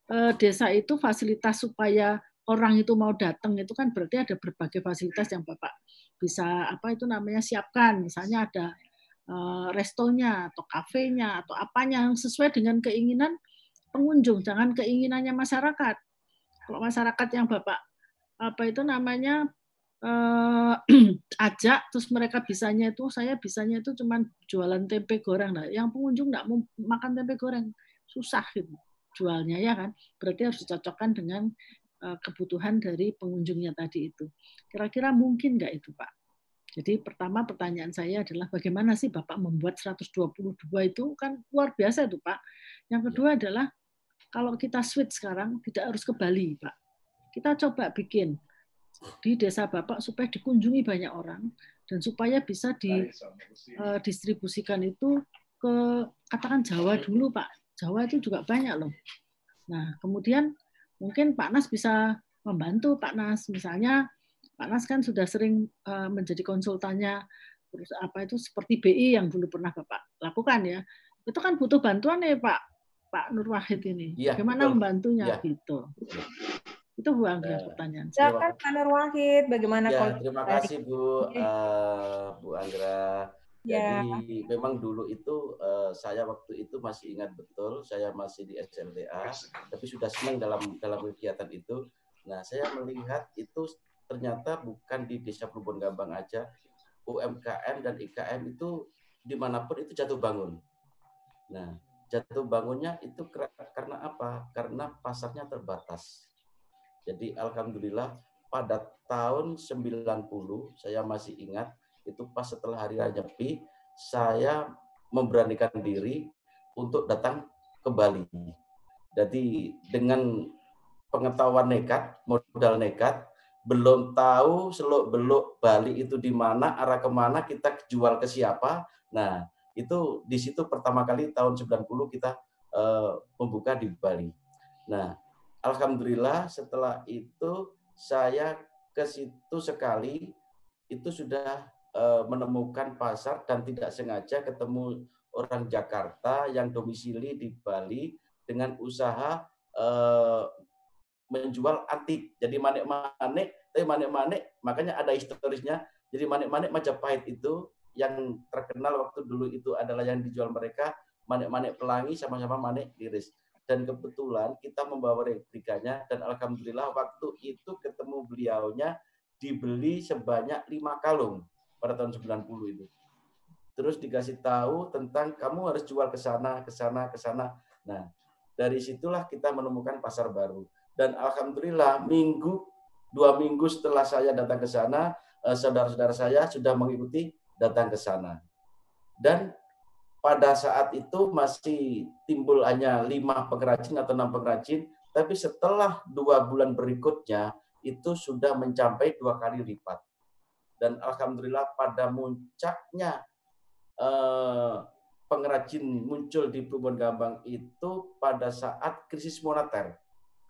eh, desa itu fasilitas supaya orang itu mau datang itu kan berarti ada berbagai fasilitas yang Bapak bisa apa itu namanya siapkan. Misalnya ada eh, restonya atau kafenya atau apanya yang sesuai dengan keinginan pengunjung, jangan keinginannya masyarakat. Kalau masyarakat yang Bapak apa itu namanya uh, ajak terus mereka bisanya itu saya bisanya itu cuman jualan tempe goreng. Lah yang pengunjung nggak mau makan tempe goreng. Susah gitu jualnya ya kan? Berarti harus dicocokkan dengan uh, kebutuhan dari pengunjungnya tadi itu. Kira-kira mungkin nggak itu pak? Jadi pertama pertanyaan saya adalah bagaimana sih Bapak membuat 122 itu? Kan luar biasa itu Pak. Yang kedua adalah kalau kita switch sekarang tidak harus ke Bali Pak. Kita coba bikin di desa Bapak supaya dikunjungi banyak orang dan supaya bisa didistribusikan eh, itu ke katakan Jawa dulu Pak. Jawa itu juga banyak loh. Nah, kemudian mungkin Pak Nas bisa membantu Pak Nas. Misalnya Pak Nas kan sudah sering eh, menjadi konsultannya apa itu seperti BI yang dulu pernah Bapak lakukan ya. Itu kan butuh bantuan ya Pak Pak Nur Wahid ini. Ya, Bagaimana betul. membantunya ya. gitu. Itu Bu Anggra uh, pertanyaan. Silakan Pak Nur Wahid, bagaimana ya, Terima kasih Bu uh, Bu Anggra. Ya. Jadi memang dulu itu uh, saya waktu itu masih ingat betul, saya masih di SLDA, tapi sudah senang dalam dalam kegiatan itu. Nah, saya melihat itu ternyata bukan di Desa Plumbon Gambang aja, UMKM dan IKM itu di mana pun itu jatuh bangun. Nah, jatuh bangunnya itu karena apa? Karena pasarnya terbatas. Jadi alhamdulillah pada tahun 90 saya masih ingat itu pas setelah hari raya Nyepi saya memberanikan diri untuk datang ke Bali. Jadi dengan pengetahuan nekat, modal nekat, belum tahu seluk beluk Bali itu di mana, arah ke mana, kita jual ke siapa. Nah, itu di situ pertama kali tahun 90 kita uh, membuka di Bali. Nah, alhamdulillah setelah itu saya ke situ sekali itu sudah uh, menemukan pasar dan tidak sengaja ketemu orang Jakarta yang domisili di Bali dengan usaha uh, menjual antik. Jadi manik-manik, tapi manik-manik makanya ada historisnya. Jadi manik-manik Majapahit itu yang terkenal waktu dulu itu adalah yang dijual mereka manik-manik pelangi sama-sama manik iris dan kebetulan kita membawa replikanya dan alhamdulillah waktu itu ketemu beliaunya dibeli sebanyak lima kalung pada tahun 90 itu. Terus dikasih tahu tentang kamu harus jual ke sana, ke sana, ke sana. Nah, dari situlah kita menemukan pasar baru. Dan alhamdulillah minggu dua minggu setelah saya datang ke sana, eh, saudara-saudara saya sudah mengikuti datang ke sana. Dan pada saat itu masih timbul hanya lima pengrajin atau enam pengrajin, tapi setelah dua bulan berikutnya itu sudah mencapai dua kali lipat. Dan alhamdulillah pada muncaknya eh, pengrajin muncul di Plumbon Gambang itu pada saat krisis moneter.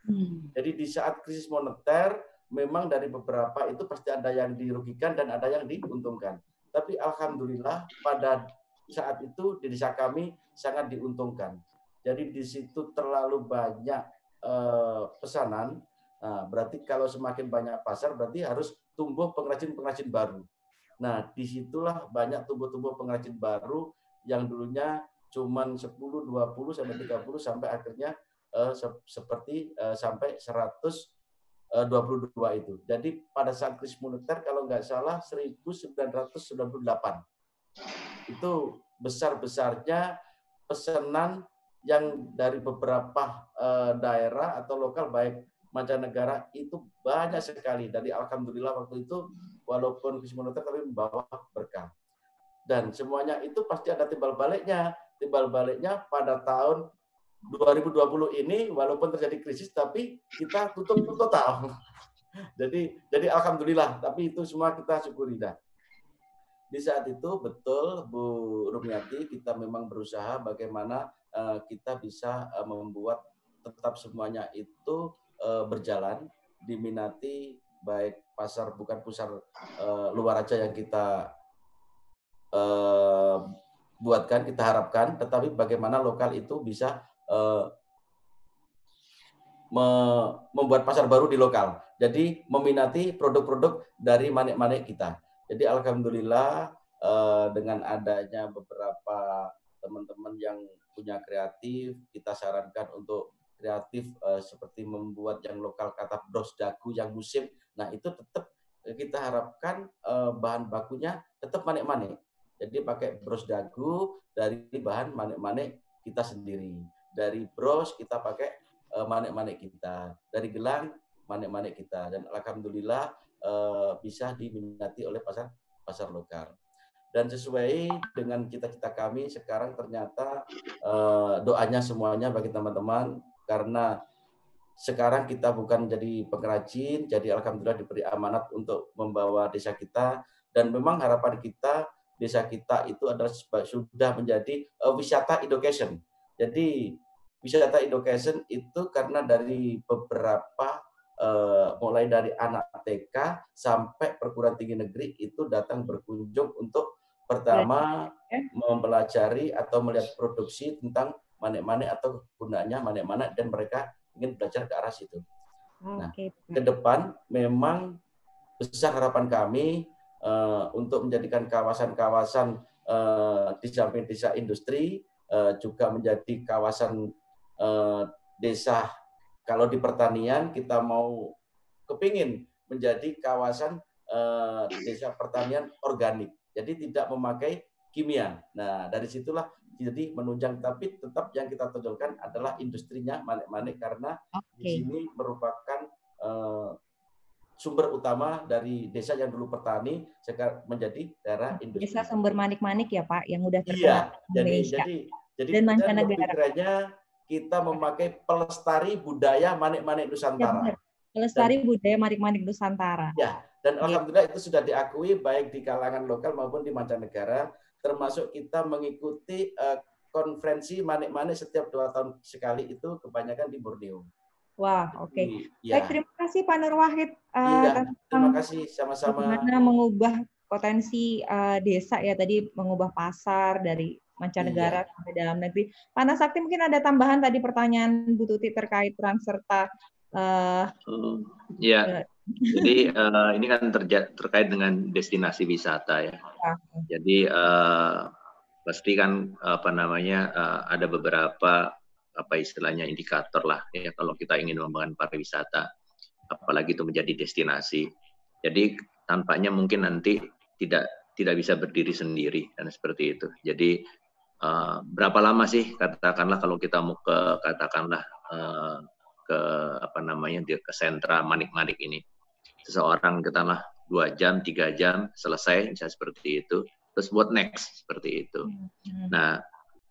Hmm. Jadi di saat krisis moneter memang dari beberapa itu pasti ada yang dirugikan dan ada yang diuntungkan. Tapi alhamdulillah pada saat itu di desa kami sangat diuntungkan. Jadi di situ terlalu banyak eh, pesanan. Nah, berarti kalau semakin banyak pasar berarti harus tumbuh pengrajin-pengrajin baru. Nah, di situlah banyak tumbuh-tumbuh pengrajin baru yang dulunya cuma 10, 20 sampai 30 sampai akhirnya eh, se seperti eh, sampai 122 eh, itu. Jadi pada saat krisis moneter kalau nggak salah 1998 itu besar-besarnya pesanan yang dari beberapa uh, daerah atau lokal baik mancanegara itu banyak sekali. Dari alhamdulillah waktu itu walaupun krisis moneter tapi membawa berkah. Dan semuanya itu pasti ada timbal baliknya. timbal baliknya pada tahun 2020 ini walaupun terjadi krisis tapi kita tutup total. jadi jadi alhamdulillah tapi itu semua kita syukuri dah. Di saat itu betul Bu Rumiati kita memang berusaha bagaimana uh, kita bisa uh, membuat tetap semuanya itu uh, berjalan diminati baik pasar bukan pusar uh, luar aja yang kita uh, buatkan kita harapkan tetapi bagaimana lokal itu bisa uh, me membuat pasar baru di lokal. Jadi meminati produk-produk dari manik-manik kita jadi alhamdulillah uh, dengan adanya beberapa teman-teman yang punya kreatif kita sarankan untuk kreatif uh, seperti membuat yang lokal kata bros dagu yang musim. Nah, itu tetap kita harapkan uh, bahan bakunya tetap manik-manik. Jadi pakai bros dagu dari bahan manik-manik kita sendiri. Dari bros kita pakai uh, manik-manik kita. Dari gelang manik-manik kita dan alhamdulillah uh, bisa diminati oleh pasar pasar lokal. Dan sesuai dengan cita-cita kami sekarang ternyata uh, doanya semuanya bagi teman-teman karena sekarang kita bukan jadi pengrajin, jadi alhamdulillah diberi amanat untuk membawa desa kita dan memang harapan kita desa kita itu adalah sudah menjadi uh, wisata education. Jadi wisata education itu karena dari beberapa mulai dari anak TK sampai perguruan tinggi negeri itu datang berkunjung untuk pertama mempelajari atau melihat produksi tentang manik-manik atau gunanya manik-manik dan mereka ingin belajar ke arah situ. Nah, ke depan memang besar harapan kami uh, untuk menjadikan kawasan-kawasan uh, di samping desa industri uh, juga menjadi kawasan uh, desa kalau di pertanian kita mau kepingin menjadi kawasan uh, desa pertanian organik. Jadi tidak memakai kimia. Nah, dari situlah jadi menunjang tapi tetap yang kita tonjolkan adalah industrinya manik-manik karena okay. di sini merupakan uh, sumber utama dari desa yang dulu petani sekarang menjadi daerah industri. Desa sumber manik-manik ya Pak yang udah terkenal iya, jadi, jadi jadi dan mancanegara. Kita memakai pelestari budaya manik-manik Nusantara. Ya, pelestari dan, budaya manik-manik Nusantara. Ya, dan ya. alhamdulillah itu sudah diakui baik di kalangan lokal maupun di mancanegara termasuk kita mengikuti uh, konferensi manik-manik setiap dua tahun sekali itu kebanyakan di Borneo. Wah, oke. Okay. Ya. Baik, terima kasih Pak Nur Wahid. Uh, ya, terima kasih sama-sama. Bagaimana mengubah potensi uh, desa ya tadi mengubah pasar dari mancanegara iya. sampai dalam negeri. Pak Nasakti mungkin ada tambahan tadi pertanyaan Bu Tuti terkait peran serta uh, uh, ya. Jadi uh, ini kan terkait dengan destinasi wisata ya. Jadi uh, pasti kan apa namanya uh, ada beberapa apa istilahnya indikator lah ya kalau kita ingin membangun pariwisata, apalagi itu menjadi destinasi. Jadi tampaknya mungkin nanti tidak tidak bisa berdiri sendiri dan seperti itu. Jadi uh, berapa lama sih katakanlah kalau kita mau ke katakanlah uh, ke apa namanya ke sentra manik-manik ini? Seseorang katakanlah dua jam tiga jam selesai bisa seperti itu. Terus what next seperti itu. Hmm. nah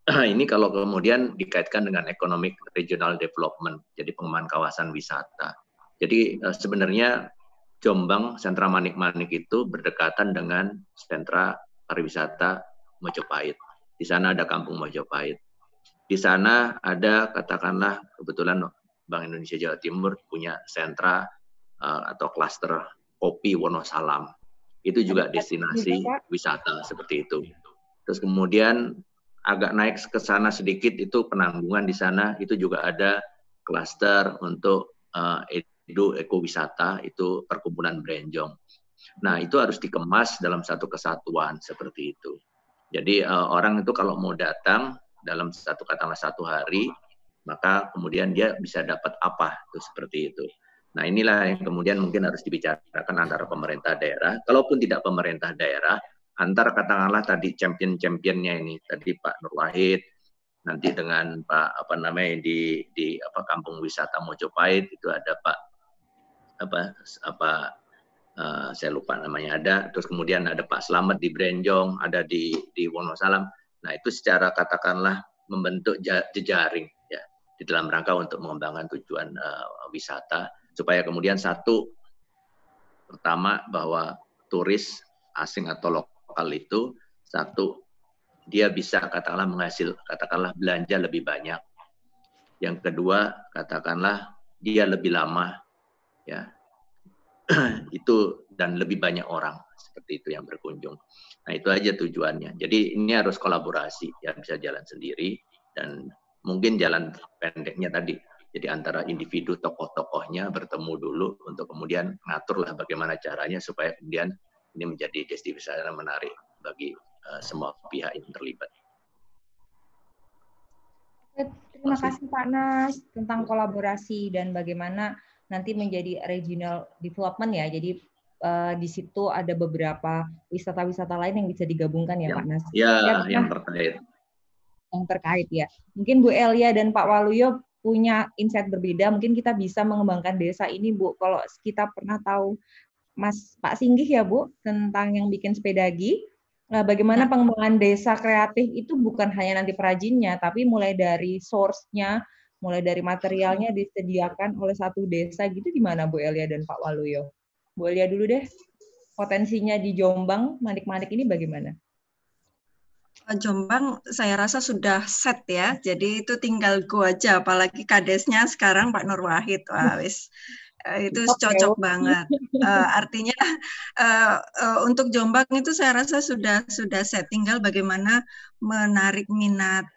ini kalau kemudian dikaitkan dengan economic regional development jadi pengembangan kawasan wisata. Jadi eh, sebenarnya Jombang sentra manik-manik itu berdekatan dengan sentra pariwisata Mojopahit di sana ada kampung Mojopahit di sana ada katakanlah kebetulan Bank Indonesia Jawa Timur punya sentra uh, atau klaster kopi Wonosalam. Itu juga destinasi wisata seperti itu. Terus kemudian agak naik ke sana sedikit itu penanggungan di sana itu juga ada klaster untuk uh, edu ekowisata itu perkumpulan Brenjong. Nah, itu harus dikemas dalam satu kesatuan seperti itu. Jadi uh, orang itu kalau mau datang dalam satu katakanlah satu hari maka kemudian dia bisa dapat apa itu seperti itu. Nah inilah yang kemudian mungkin harus dibicarakan antara pemerintah daerah, kalaupun tidak pemerintah daerah, antara katakanlah tadi champion-championnya ini, tadi Pak Nur Wahid, nanti dengan Pak apa namanya di di apa Kampung Wisata Mojopahit itu ada Pak apa apa uh, saya lupa namanya ada, terus kemudian ada Pak Slamet di Brenjong, ada di di Wonosalam. Nah itu secara katakanlah membentuk jejaring ya di dalam rangka untuk mengembangkan tujuan uh, wisata supaya kemudian satu pertama bahwa turis asing atau lokal itu satu dia bisa katakanlah menghasil katakanlah belanja lebih banyak. Yang kedua katakanlah dia lebih lama ya itu dan lebih banyak orang seperti itu yang berkunjung. Nah itu aja tujuannya. Jadi ini harus kolaborasi, ya bisa jalan sendiri dan mungkin jalan pendeknya tadi. Jadi antara individu tokoh-tokohnya bertemu dulu untuk kemudian ngaturlah bagaimana caranya supaya kemudian ini menjadi destinasi yang menarik bagi uh, semua pihak yang terlibat. Terima kasih Pak Nas tentang kolaborasi dan bagaimana nanti menjadi regional development ya. Jadi uh, di situ ada beberapa wisata-wisata lain yang bisa digabungkan ya, yang, Pak Nas. Ya, ya yang terkait. Yang terkait ya. Mungkin Bu Elia dan Pak Waluyo punya insight berbeda. Mungkin kita bisa mengembangkan desa ini, Bu. Kalau kita pernah tahu Mas Pak Singgih ya, Bu, tentang yang bikin sepedagi. Nah, bagaimana ya. pengembangan desa kreatif itu bukan hanya nanti perajinnya, tapi mulai dari source-nya, mulai dari materialnya disediakan oleh satu desa gitu gimana Bu Elia dan Pak Waluyo? boleh lihat dulu deh potensinya di Jombang manik-manik ini bagaimana? Jombang saya rasa sudah set ya, jadi itu tinggal gua aja, apalagi kadesnya sekarang Pak Nur Wahid, wah wis eh, itu cocok banget. Uh, artinya uh, uh, untuk Jombang itu saya rasa sudah sudah set, tinggal bagaimana menarik minat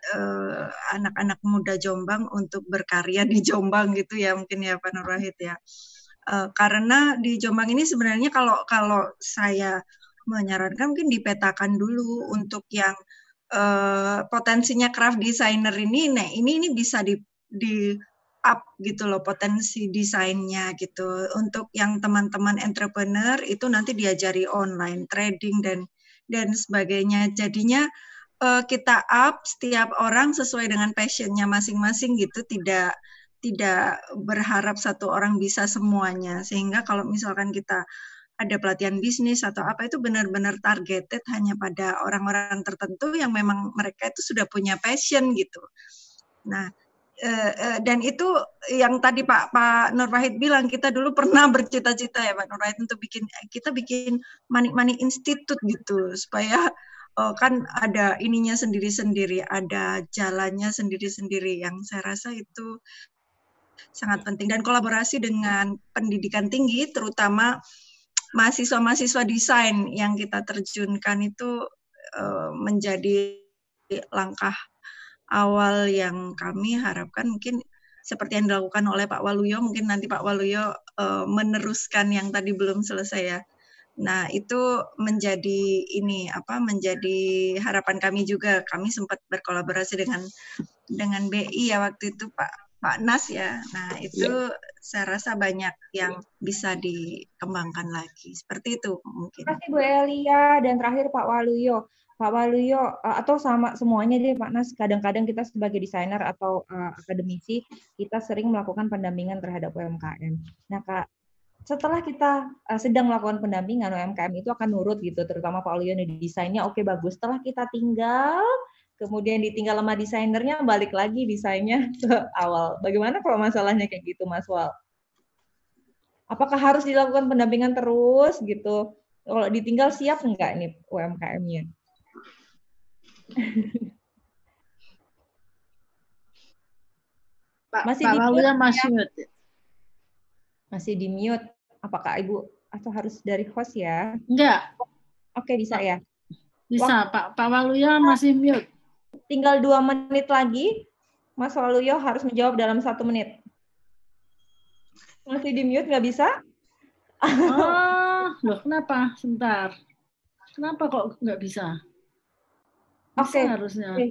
anak-anak uh, muda Jombang untuk berkarya di Jombang gitu ya mungkin ya Pak Nur Wahid ya. Uh, karena di Jombang ini sebenarnya kalau kalau saya menyarankan mungkin dipetakan dulu untuk yang uh, potensinya craft designer ini, nah ini ini bisa di di up gitu loh potensi desainnya gitu. Untuk yang teman-teman entrepreneur itu nanti diajari online trading dan dan sebagainya. Jadinya uh, kita up setiap orang sesuai dengan passionnya masing-masing gitu, tidak tidak berharap satu orang bisa semuanya sehingga kalau misalkan kita ada pelatihan bisnis atau apa itu benar-benar targeted hanya pada orang-orang tertentu yang memang mereka itu sudah punya passion gitu. Nah, eh, eh, dan itu yang tadi Pak Pak Nur Wahid bilang kita dulu pernah bercita-cita ya Pak Nur Wahid untuk bikin kita bikin manik-manik institut gitu supaya oh, kan ada ininya sendiri-sendiri, ada jalannya sendiri-sendiri yang saya rasa itu sangat penting. Dan kolaborasi dengan pendidikan tinggi terutama mahasiswa-mahasiswa desain yang kita terjunkan itu uh, menjadi langkah awal yang kami harapkan mungkin seperti yang dilakukan oleh Pak Waluyo mungkin nanti Pak Waluyo uh, meneruskan yang tadi belum selesai ya. Nah, itu menjadi ini apa menjadi harapan kami juga. Kami sempat berkolaborasi dengan dengan BI ya waktu itu Pak Pak Nas ya. Nah, itu ya. saya rasa banyak yang bisa dikembangkan lagi. Seperti itu mungkin. Terima kasih Bu Elia dan terakhir Pak Waluyo. Pak Waluyo eh, atau sama semuanya deh Pak Nas, kadang-kadang kita sebagai desainer atau uh, akademisi kita sering melakukan pendampingan terhadap UMKM. Nah, Kak, setelah kita uh, sedang melakukan pendampingan UMKM itu akan nurut gitu, terutama Pak Waluyo di desainnya oke okay, bagus. Setelah kita tinggal kemudian ditinggal sama desainernya balik lagi desainnya ke awal. Bagaimana kalau masalahnya kayak gitu Mas Wal? Apakah harus dilakukan pendampingan terus gitu? Kalau ditinggal siap enggak nih UMKM-nya? Masih Pak di mute, masih ya? mute. Masih di mute. Apakah Ibu atau harus dari host ya? Enggak. Oke, bisa ya. Bisa, Pak Pak Waluya masih mute tinggal dua menit lagi. Mas Waluyo harus menjawab dalam satu menit. Masih di mute nggak bisa? Oh, loh kenapa? Sebentar. Kenapa kok nggak bisa? Oke. Okay. harusnya. Okay.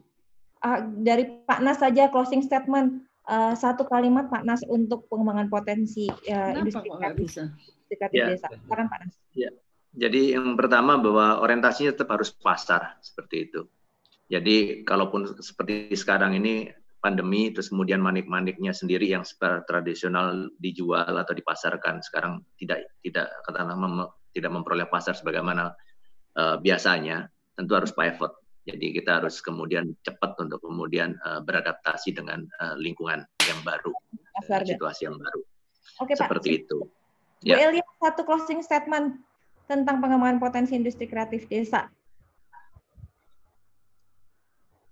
Uh, dari Pak Nas saja closing statement. Uh, satu kalimat Pak Nas untuk pengembangan potensi uh, industri nggak bisa? ya. desa. Sekarang Pak Nas. Ya. Jadi yang pertama bahwa orientasinya tetap harus pasar seperti itu. Jadi kalaupun seperti sekarang ini pandemi terus kemudian manik-maniknya sendiri yang secara tradisional dijual atau dipasarkan sekarang tidak tidak katakanlah mem, tidak memperoleh pasar sebagaimana uh, biasanya tentu harus pivot Jadi kita harus kemudian cepat untuk kemudian uh, beradaptasi dengan uh, lingkungan yang baru, uh, situasi yang baru. Oke, Seperti Pak. itu. Bu ya. Elia, satu closing statement tentang pengembangan potensi industri kreatif desa.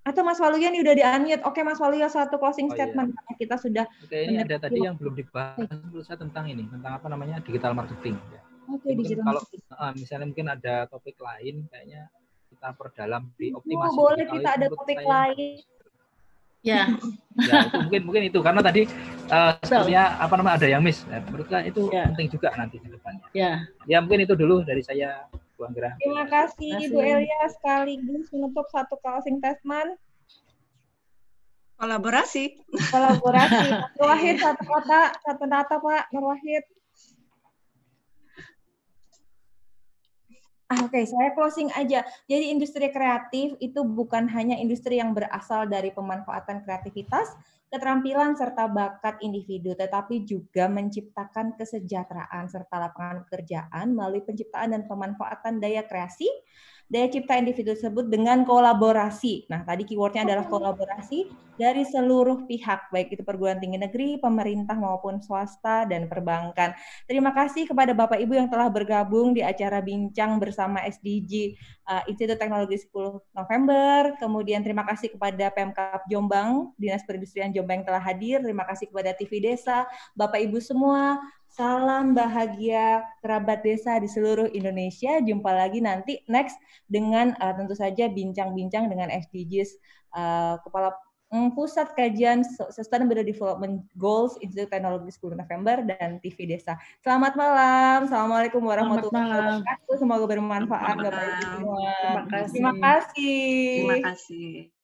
Atau Mas Waluyo ini udah di-unmute. Oke, Mas Waluyo satu closing oh, iya. statement. Iya. Kita sudah Oke, ini ada tadi yang belum dibahas menurut saya tentang ini, tentang apa namanya digital marketing. Oke, digital kalau marketing. Uh, misalnya mungkin ada topik lain, kayaknya kita perdalam di oh, optimasi. Oh, boleh kita ada topik saya. lain. Ya. ya itu mungkin mungkin itu karena tadi uh, sebenarnya apa namanya ada yang miss. Ya, menurut saya itu ya. penting juga nanti ke depannya. Ya. Ya mungkin itu dulu dari saya Bu Anggra. Terima kasih Ibu Elia sekaligus menutup satu closing statement. Kolaborasi. Kolaborasi. Nur Wahid satu kota, satu data Pak Nur Wahid. Ah, Oke, okay, saya closing aja. Jadi industri kreatif itu bukan hanya industri yang berasal dari pemanfaatan kreativitas, keterampilan serta bakat individu, tetapi juga menciptakan kesejahteraan serta lapangan pekerjaan melalui penciptaan dan pemanfaatan daya kreasi, daya cipta individu tersebut dengan kolaborasi. Nah, tadi keywordnya adalah kolaborasi dari seluruh pihak, baik itu perguruan tinggi negeri, pemerintah maupun swasta, dan perbankan. Terima kasih kepada Bapak Ibu yang telah bergabung di acara bincang bersama SDG uh, Institut Teknologi 10 November. Kemudian terima kasih kepada Pemkap Jombang, Dinas Perindustrian Jombang yang telah hadir. Terima kasih kepada TV Desa, Bapak Ibu semua, Salam bahagia kerabat desa di seluruh Indonesia. Jumpa lagi nanti next dengan uh, tentu saja bincang-bincang dengan SDGs uh, Kepala um, Pusat Kajian Sustainable Development Goals Institut Teknologi 10 November dan TV Desa. Selamat malam. Assalamualaikum warahmatullahi wabarakatuh. Semoga bermanfaat Bapak Ibu semua. Terima kasih. Terima kasih. Terima kasih.